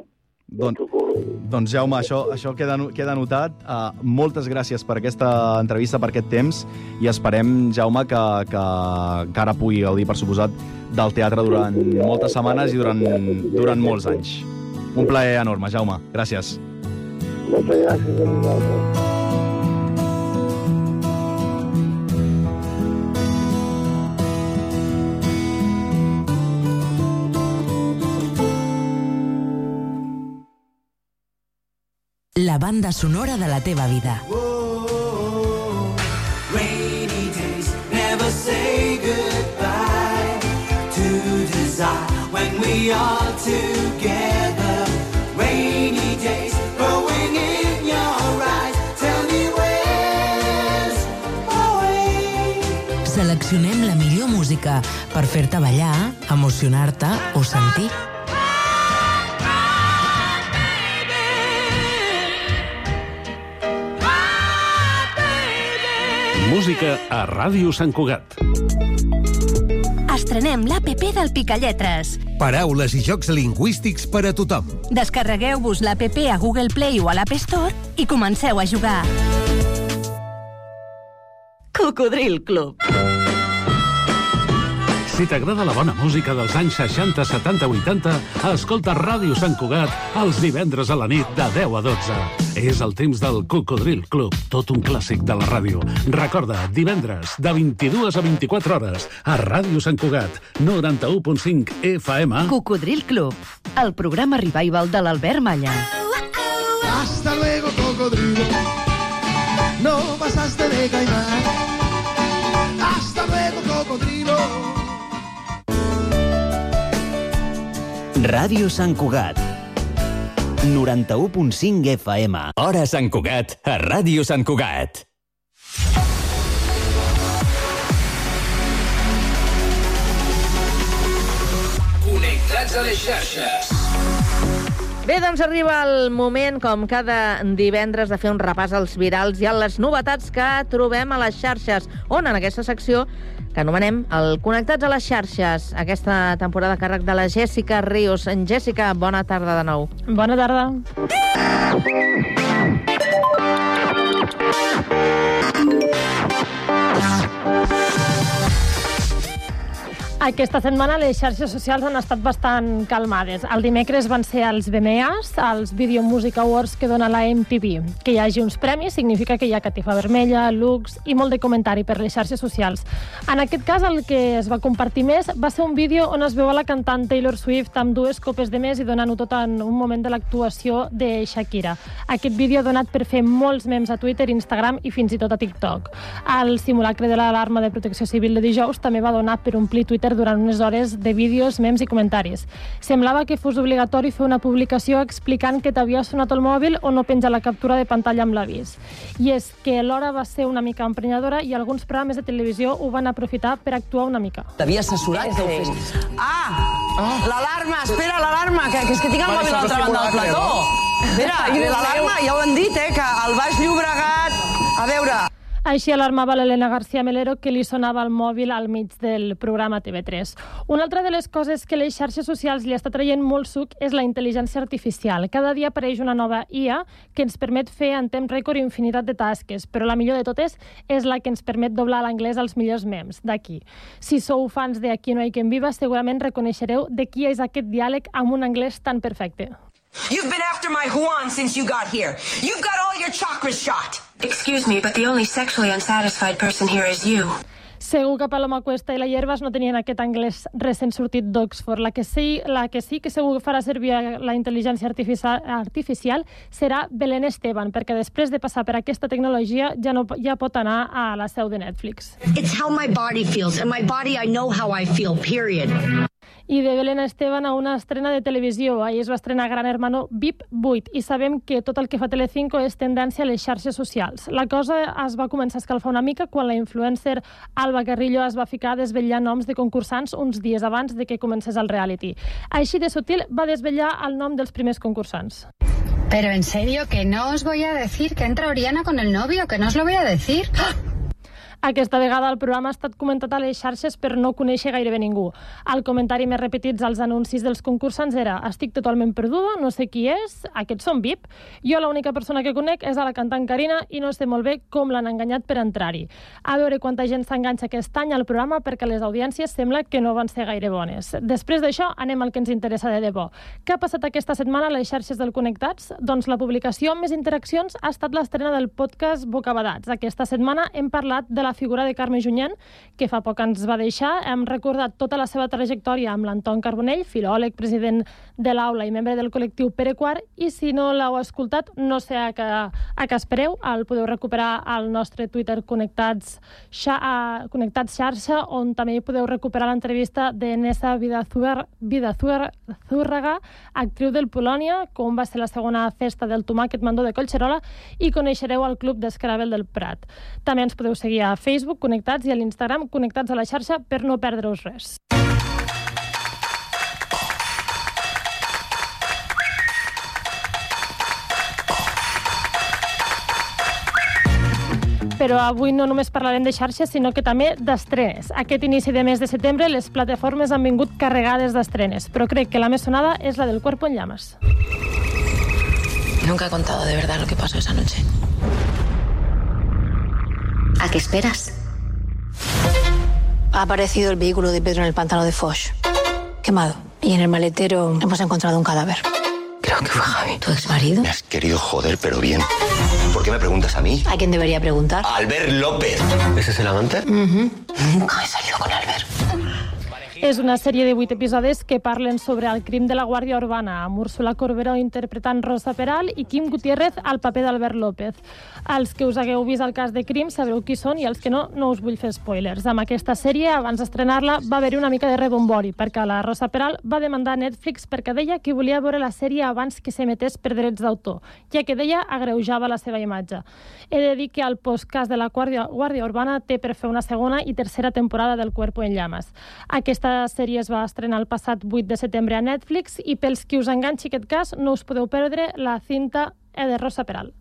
Don, doncs, Jaume, això, això queda, queda anotat. Uh, moltes gràcies per aquesta entrevista, per aquest temps, i esperem, Jaume, que, que encara pugui gaudir, per suposat, del teatre durant moltes setmanes i durant, durant molts anys. Un plaer enorme, Jaume. Gràcies.
Moltes gràcies a vosaltres.
La banda sonora de la teva vida.
Rainy days never say goodbye desire when we are together. Rainy days growing in your eyes. Tell me where's away.
Seleccionem la millor música per fer-te ballar, emocionar-te o sentir.
Música a Ràdio Sant Cugat.
Estrenem l'APP del Picalletres.
Paraules i jocs lingüístics per a tothom.
Descarregueu-vos l'APP a Google Play o a l'App Store i comenceu a jugar.
Cocodril Club.
Si t'agrada la bona música dels anys 60, 70, 80, escolta Ràdio Sant Cugat els divendres a la nit de 10 a 12. És el temps del Cocodril Club, tot un clàssic de la ràdio. Recorda, divendres, de 22 a 24 hores, a Ràdio Sant Cugat, 91.5 FM.
Cocodril Club, el programa revival de l'Albert Malla.
Hasta luego, cocodrilo. No pasaste de caimán. Hasta luego, cocodrilo.
Ràdio Sant Cugat. 91.5 FM.
Hora Sant Cugat, a Ràdio Sant Cugat.
Connectats a les xarxes.
Bé, doncs arriba el moment, com cada divendres, de fer un repàs als virals i a les novetats que trobem a les xarxes, on en aquesta secció que anomenem el Connectats a les xarxes, aquesta temporada a càrrec de la Jèssica Rius. En Jèssica, bona tarda de nou.
Bona tarda. Ah!
Aquesta setmana les xarxes socials han estat bastant calmades. El dimecres van ser els BMAs, els Video Music Awards que dona la MTV. Que hi hagi uns premis significa que hi ha catifa vermella, looks i molt de comentari per les xarxes socials. En aquest cas, el que es va compartir més va ser un vídeo on es veu a la cantant Taylor Swift amb dues copes de més i donant-ho tot en un moment de l'actuació de Shakira. Aquest vídeo ha donat per fer molts memes a Twitter, Instagram i fins i tot a TikTok. El simulacre de l'alarma de protecció civil de dijous també va donar per omplir Twitter Twitter durant unes hores de vídeos, memes i comentaris. Semblava que fos obligatori fer una publicació explicant que t'havia sonat el mòbil o no penjar la captura de pantalla amb l'avís. I és que l'hora va ser una mica emprenyadora i alguns programes de televisió ho van aprofitar per actuar una mica.
T'havia assessorat que ho fes. Ah! L'alarma! Espera, l'alarma! Que, que és que tinc el mòbil a l'altra banda del plató. Espera, l'alarma, ja ho han dit, eh? Que al Baix Llobregat... A veure,
Així alarmava l'Helena García Melero que li sonava el mòbil al mig del programa TV3. Una altra de les coses que les xarxes socials li està traient molt suc és la intel·ligència artificial. Cada dia apareix una nova IA que ens permet fer en temps rècord infinitat de tasques, però la millor de totes és la que ens permet doblar l'anglès els millors memes, d'aquí. Si sou fans de Aquí no hay quien viva, segurament reconeixereu de qui és aquest diàleg amb un anglès tan perfecte.
You've been after my Juan since you got here. You've got all your chakras shot.
Excuse me, but the only sexually unsatisfied person here is you.
Segur que Paloma Cuesta i la Hierbas no tenien aquest anglès recent sortit d'Oxford. La, que sí, la que sí que segur que farà servir la intel·ligència artificial, artificial serà Belén Esteban, perquè després de passar per aquesta tecnologia ja, no, ja pot anar a la seu de Netflix.
It's how my body feels, and my body, I know how I feel, period.
I de Belén Esteban a una estrena de televisió. Ahir es va estrenar Gran Hermano VIP 8 i sabem que tot el que fa Telecinco és tendència a les xarxes socials. La cosa es va començar a escalfar una mica quan la influencer Alba Carrillo es va ficar desvetllar noms de concursants uns dies abans de que comencés el reality. Així de sutil va desvetllar el nom dels primers concursants.
Pero en serio, que no os voy a decir que entra Oriana con el novio, que no os lo voy a decir.
Aquesta vegada el programa ha estat comentat a les xarxes per no conèixer gairebé ningú. El comentari més repetits als anuncis dels concursants era estic totalment perduda, no sé qui és, aquests són VIP. Jo l'única persona que conec és a la cantant Carina i no sé molt bé com l'han enganyat per entrar-hi. A veure quanta gent s'enganxa aquest any al programa perquè les audiències sembla que no van ser gaire bones. Després d'això anem al que ens interessa de debò. Què ha passat aquesta setmana a les xarxes del Connectats? Doncs la publicació amb més interaccions ha estat l'estrena del podcast Bocabadats. Aquesta setmana hem parlat de la la figura de Carme Junyent, que fa poc ens va deixar. Hem recordat tota la seva trajectòria amb l'Anton Carbonell, filòleg, president de l'aula i membre del col·lectiu Pere Quart, i si no l'heu escoltat, no sé a què, a què espereu, el podeu recuperar al nostre Twitter Connectats, xa, a, Connectats xarxa, on també podeu recuperar l'entrevista de Nessa Vidazúrraga, actriu del Polònia, com va ser la segona festa del tomàquet mandó de Collserola, i coneixereu el Club d'Escravel del Prat. També ens podeu seguir a Facebook Connectats i a l'Instagram Connectats a la xarxa per no perdre-us res. però avui no només parlarem de xarxes, sinó que també d'estrenes. Aquest inici de mes de setembre les plataformes han vingut carregades d'estrenes, però crec que la més sonada és la del Cuerpo en Llamas.
Nunca he contado de verdad lo que pasó esa noche.
¿A qué esperas?
Ha aparecido el vehículo de Pedro en el pantano de Foch. Quemado. Y en el maletero hemos encontrado un cadáver. Creo que fue Javi. ¿Tu ex marido?
Me has querido joder, pero bien. ¿Por qué me preguntas a mí?
¿A quién debería preguntar?
Albert López. ¿Ese es el amante?
Nunca he salido con Albert.
És una sèrie de vuit episodis que parlen sobre el crim de la Guàrdia Urbana, amb Úrsula Corberó interpretant Rosa Peral i Quim Gutiérrez al paper d'Albert López. Els que us hagueu vist el cas de crim sabreu qui són i els que no, no us vull fer spoilers. Amb aquesta sèrie, abans d'estrenar-la, va haver-hi una mica de rebombori, perquè la Rosa Peral va demandar a Netflix perquè deia que volia veure la sèrie abans que s'emetés per drets d'autor, ja que deia agreujava la seva imatge. He de dir que el postcast de la Guàrdia, Guàrdia Urbana té per fer una segona i tercera temporada del Cuerpo en Llamas. Aquesta sèrie es va estrenar el passat 8 de setembre a Netflix i pels qui us enganxi aquest cas no us podeu perdre la cinta E de Rosa Peral.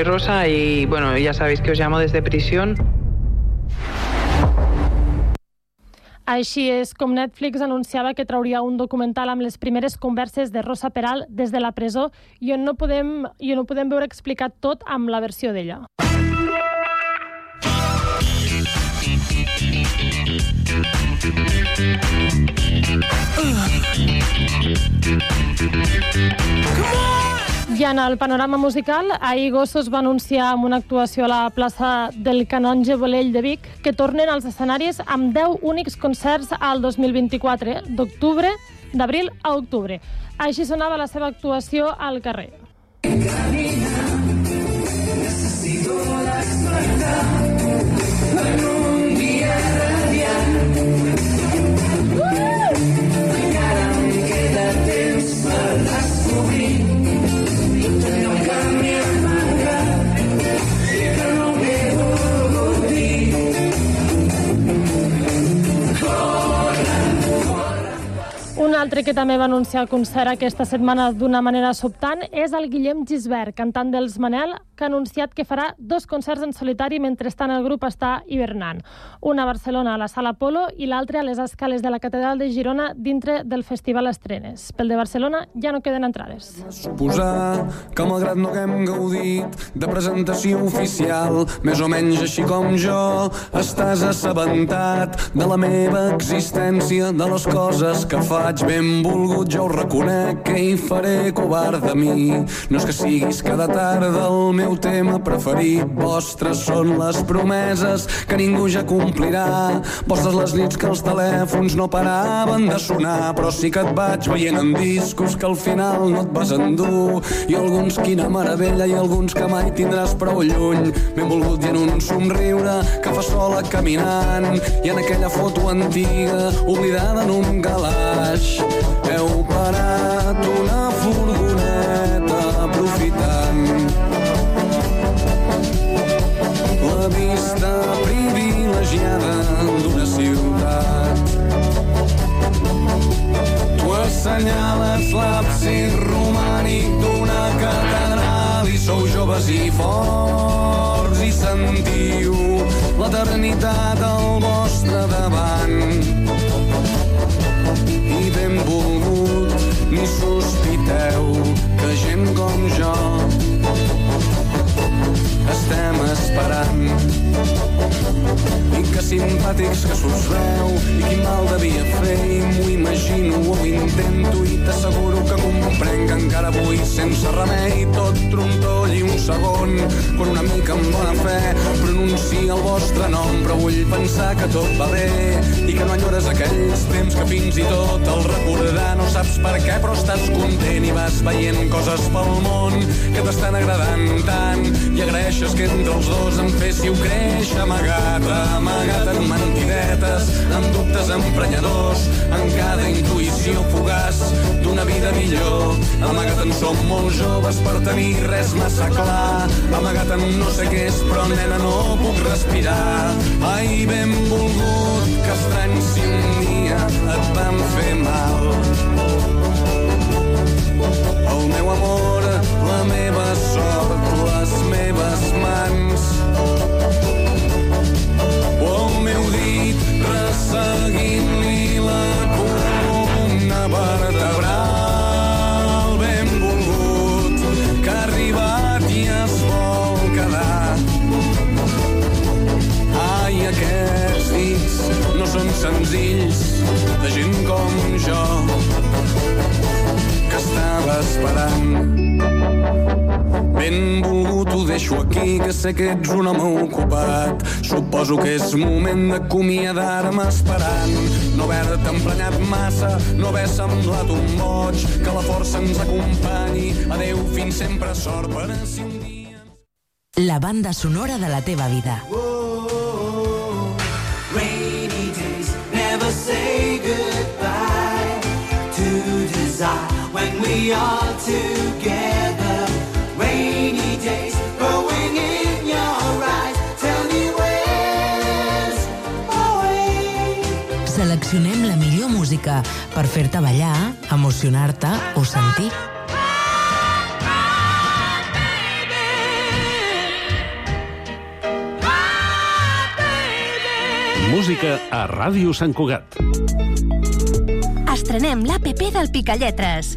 Soy Rosa y bueno, ya sabéis que os llamo desde prisión.
Així és com Netflix anunciava que trauria un documental amb les primeres converses de Rosa Peral des de la presó i on no podem, i on no podem veure explicat tot amb la versió d'ella. I en el panorama musical, ahir Gossos va anunciar amb una actuació a la plaça del Canonge Bolell de Vic que tornen als escenaris amb 10 únics concerts al 2024, d'octubre, d'abril a octubre. Així sonava la seva actuació al carrer.
Necesito despertar en un que
també va anunciar concert aquesta setmana d'una manera sobtant és el Guillem Gisbert, cantant dels Manel, que ha anunciat que farà dos concerts en solitari mentrestant el grup està hivernant. Un a Barcelona, a la Sala Polo, i l'altre a les escales de la Catedral de Girona dintre del Festival Estrenes. Pel de Barcelona ja no queden entrades.
Suposar que malgrat no haguem gaudit de presentació oficial, més o menys així com jo, estàs assabentat de la meva existència, de les coses que faig ben volgut, jo ho reconec que hi faré covard de mi. No és que siguis cada tarda el meu tema preferit, vostres són les promeses que ningú ja complirà. Vostres les nits que els telèfons no paraven de sonar, però sí que et vaig veient en discos que al final no et vas endur. I alguns quina meravella i alguns que mai tindràs prou lluny. Ben volgut i en un somriure que fa sola caminant i en aquella foto antiga oblidada en un calaix. Heu parat una Tu assenyales l'absis romànic d'una catedral i sou joves i forts i sentiu l'eternitat al vostre davant. I ben volgut ni sospiteu que gent com jo simpàtics que s'us veu i quin mal devia fer. I m'ho imagino o intento i t'asseguro que comprenc encara avui sense remei tot trontoll i un segon quan una mica amb bona fe pronuncia el vostre nom però vull pensar que tot va bé i que no enyores aquells temps que fins i tot el recordar no saps per què però estàs content i vas veient coses pel món que t'estan agradant tant i agraeixes que entre els dos em féssiu créixer amagat, amagat en mentidetes, en dubtes emprenyadors, en cada intuïció fugaç d'una vida millor. Amagat en som molt joves per tenir res massa clar, amagat en no sé què és, però nena no puc respirar. Ai, ben volgut, que estrany si un dia et vam fer mal. El meu amor, la meva sort, les meves mans. O el meu dit resseguint-li senzills de gent com jo que estava esperant. Ben volgut ho deixo aquí, que sé que ets un home ocupat. Suposo que és moment d'acomiadar-me esperant. No haver-te emprenyat massa, no haver semblat un boig, que la força ens acompanyi. Adeu, fins sempre, sort per si un dia...
La banda sonora de la teva vida.
Rainy when we are together. Rainy days growing in your eyes. Tell me where's away.
Seleccionem la millor música per fer-te ballar, emocionar-te o sentir.
Música a Ràdio Sant Cugat.
Estrenem l'APP del Picalletres.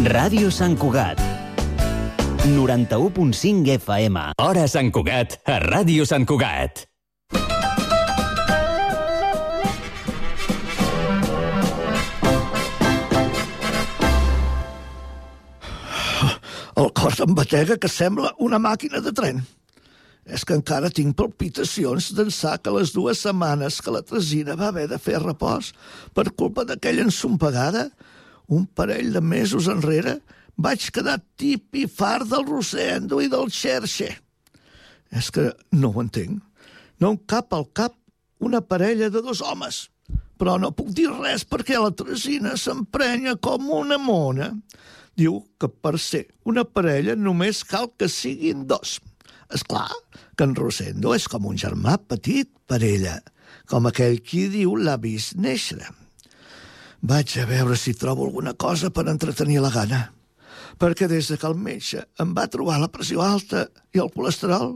Ràdio Sant Cugat. 91.5 FM.
Hora Sant Cugat, a Ràdio Sant Cugat.
El cor em batega que sembla una màquina de tren. És que encara tinc palpitacions d'ençà que les dues setmanes que la Tresina va haver de fer repòs per culpa d'aquella ensompegada, un parell de mesos enrere, vaig quedar tip i far del Rosendo i del Xerxe. És que no ho entenc. No em cap al cap una parella de dos homes. Però no puc dir res perquè la Tresina s'emprenya com una mona. Diu que per ser una parella només cal que siguin dos. És clar que en Rosendo és com un germà petit per ella, com aquell qui diu l'ha vist néixer. Vaig a veure si trobo alguna cosa per entretenir la gana, perquè des de que el metge em va trobar la pressió alta i el colesterol,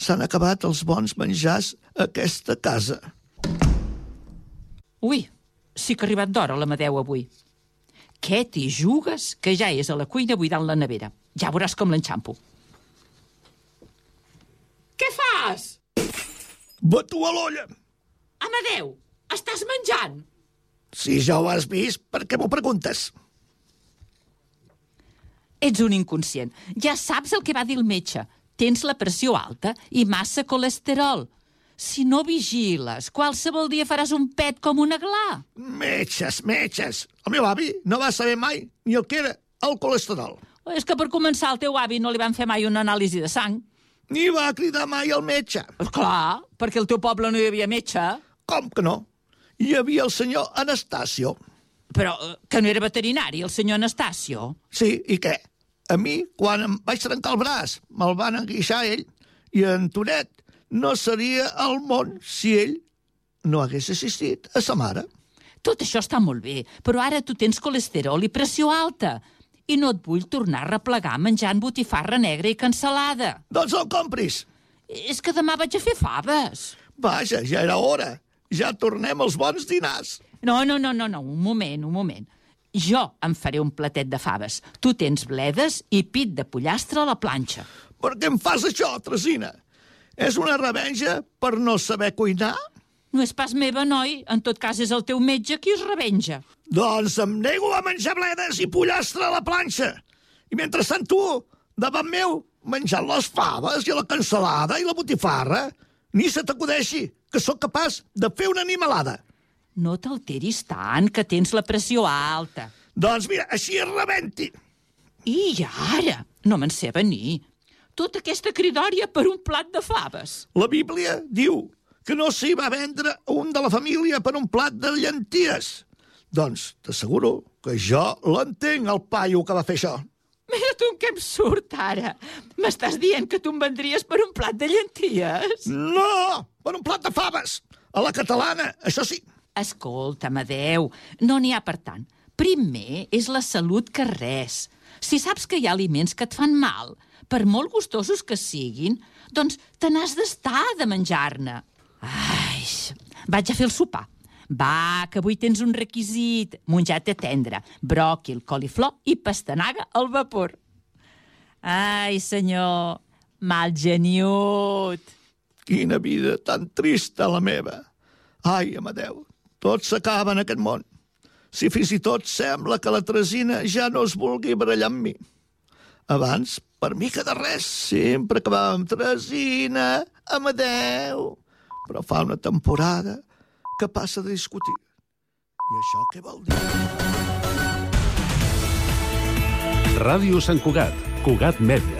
s'han acabat els bons menjars a aquesta casa.
Ui, sí que ha arribat d'hora l'Amadeu avui. Què t'hi jugues, que ja és a la cuina buidant la nevera. Ja veuràs com l'enxampo. Què fas?
Batu a l'olla!
Amadeu, estàs menjant?
Si ja ho has vist, per què m'ho preguntes?
Ets un inconscient. Ja saps el que va dir el metge. Tens la pressió alta i massa colesterol. Si no vigiles, qualsevol dia faràs un pet com una gla.
Metges, metges! El meu avi no va saber mai ni el que era el colesterol.
És que per començar al teu avi no li van fer mai una anàlisi de sang.
Ni va cridar mai el metge.
Clar, perquè al teu poble no hi havia metge.
Com que no? Hi havia el senyor Anastasio.
Però eh, que no era veterinari, el senyor Anastasio.
Sí, i què? A mi, quan em vaig trencar el braç, me'l van enguixar ell, i en Tonet no seria al món si ell no hagués assistit a sa mare.
Tot això està molt bé, però ara tu tens colesterol i pressió alta. I no et vull tornar a replegar menjant botifarra negra i cansalada.
Doncs el compris.
És que demà vaig a fer faves.
Vaja, ja era hora. Ja tornem als bons dinars.
No, no, no, no, no, un moment, un moment. Jo em faré un platet de faves. Tu tens bledes i pit de pollastre a la planxa.
Per què em fas això, Tresina? És una revenja per no saber cuinar?
No és pas meva, noi. En tot cas, és el teu metge qui es revenja.
Doncs em nego a menjar bledes i pollastre a la planxa. I mentrestant tu, davant meu, menjant les faves i la cansalada i la botifarra, ni se t'acudeixi que sóc capaç de fer una animalada.
No t'alteris tant, que tens la pressió alta.
Doncs mira, així es rebenti.
I ara? No me'n sé venir. Tota aquesta cridòria per un plat de faves.
La Bíblia diu que no s'hi va vendre un de la família per un plat de llenties. Doncs t'asseguro que jo l'entenc, el paio que va fer això.
Mira tu en què em surt ara. M'estàs dient que tu em vendries per un plat de llenties?
No, per un plat de faves. A la catalana, això sí.
Escolta, Amadeu, no n'hi ha per tant. Primer és la salut que res. Si saps que hi ha aliments que et fan mal, per molt gustosos que siguin, doncs te n'has d'estar de menjar-ne. Ai, vaig a fer el sopar. Va, que avui tens un requisit. Monjata tendre, bròquil, coliflor i pastanaga al vapor. Ai, senyor, mal geniut.
Quina vida tan trista la meva. Ai, Amadeu, tot s'acaba en aquest món. Si fins i tot sembla que la Tresina ja no es vulgui barallar amb mi. Abans, per mica de res, sempre acabàvem Tresina, Amadeu... però fa una temporada que passa de discutir. I això què vol dir?
Ràdio Sant Cugat, Cugat Mèdia,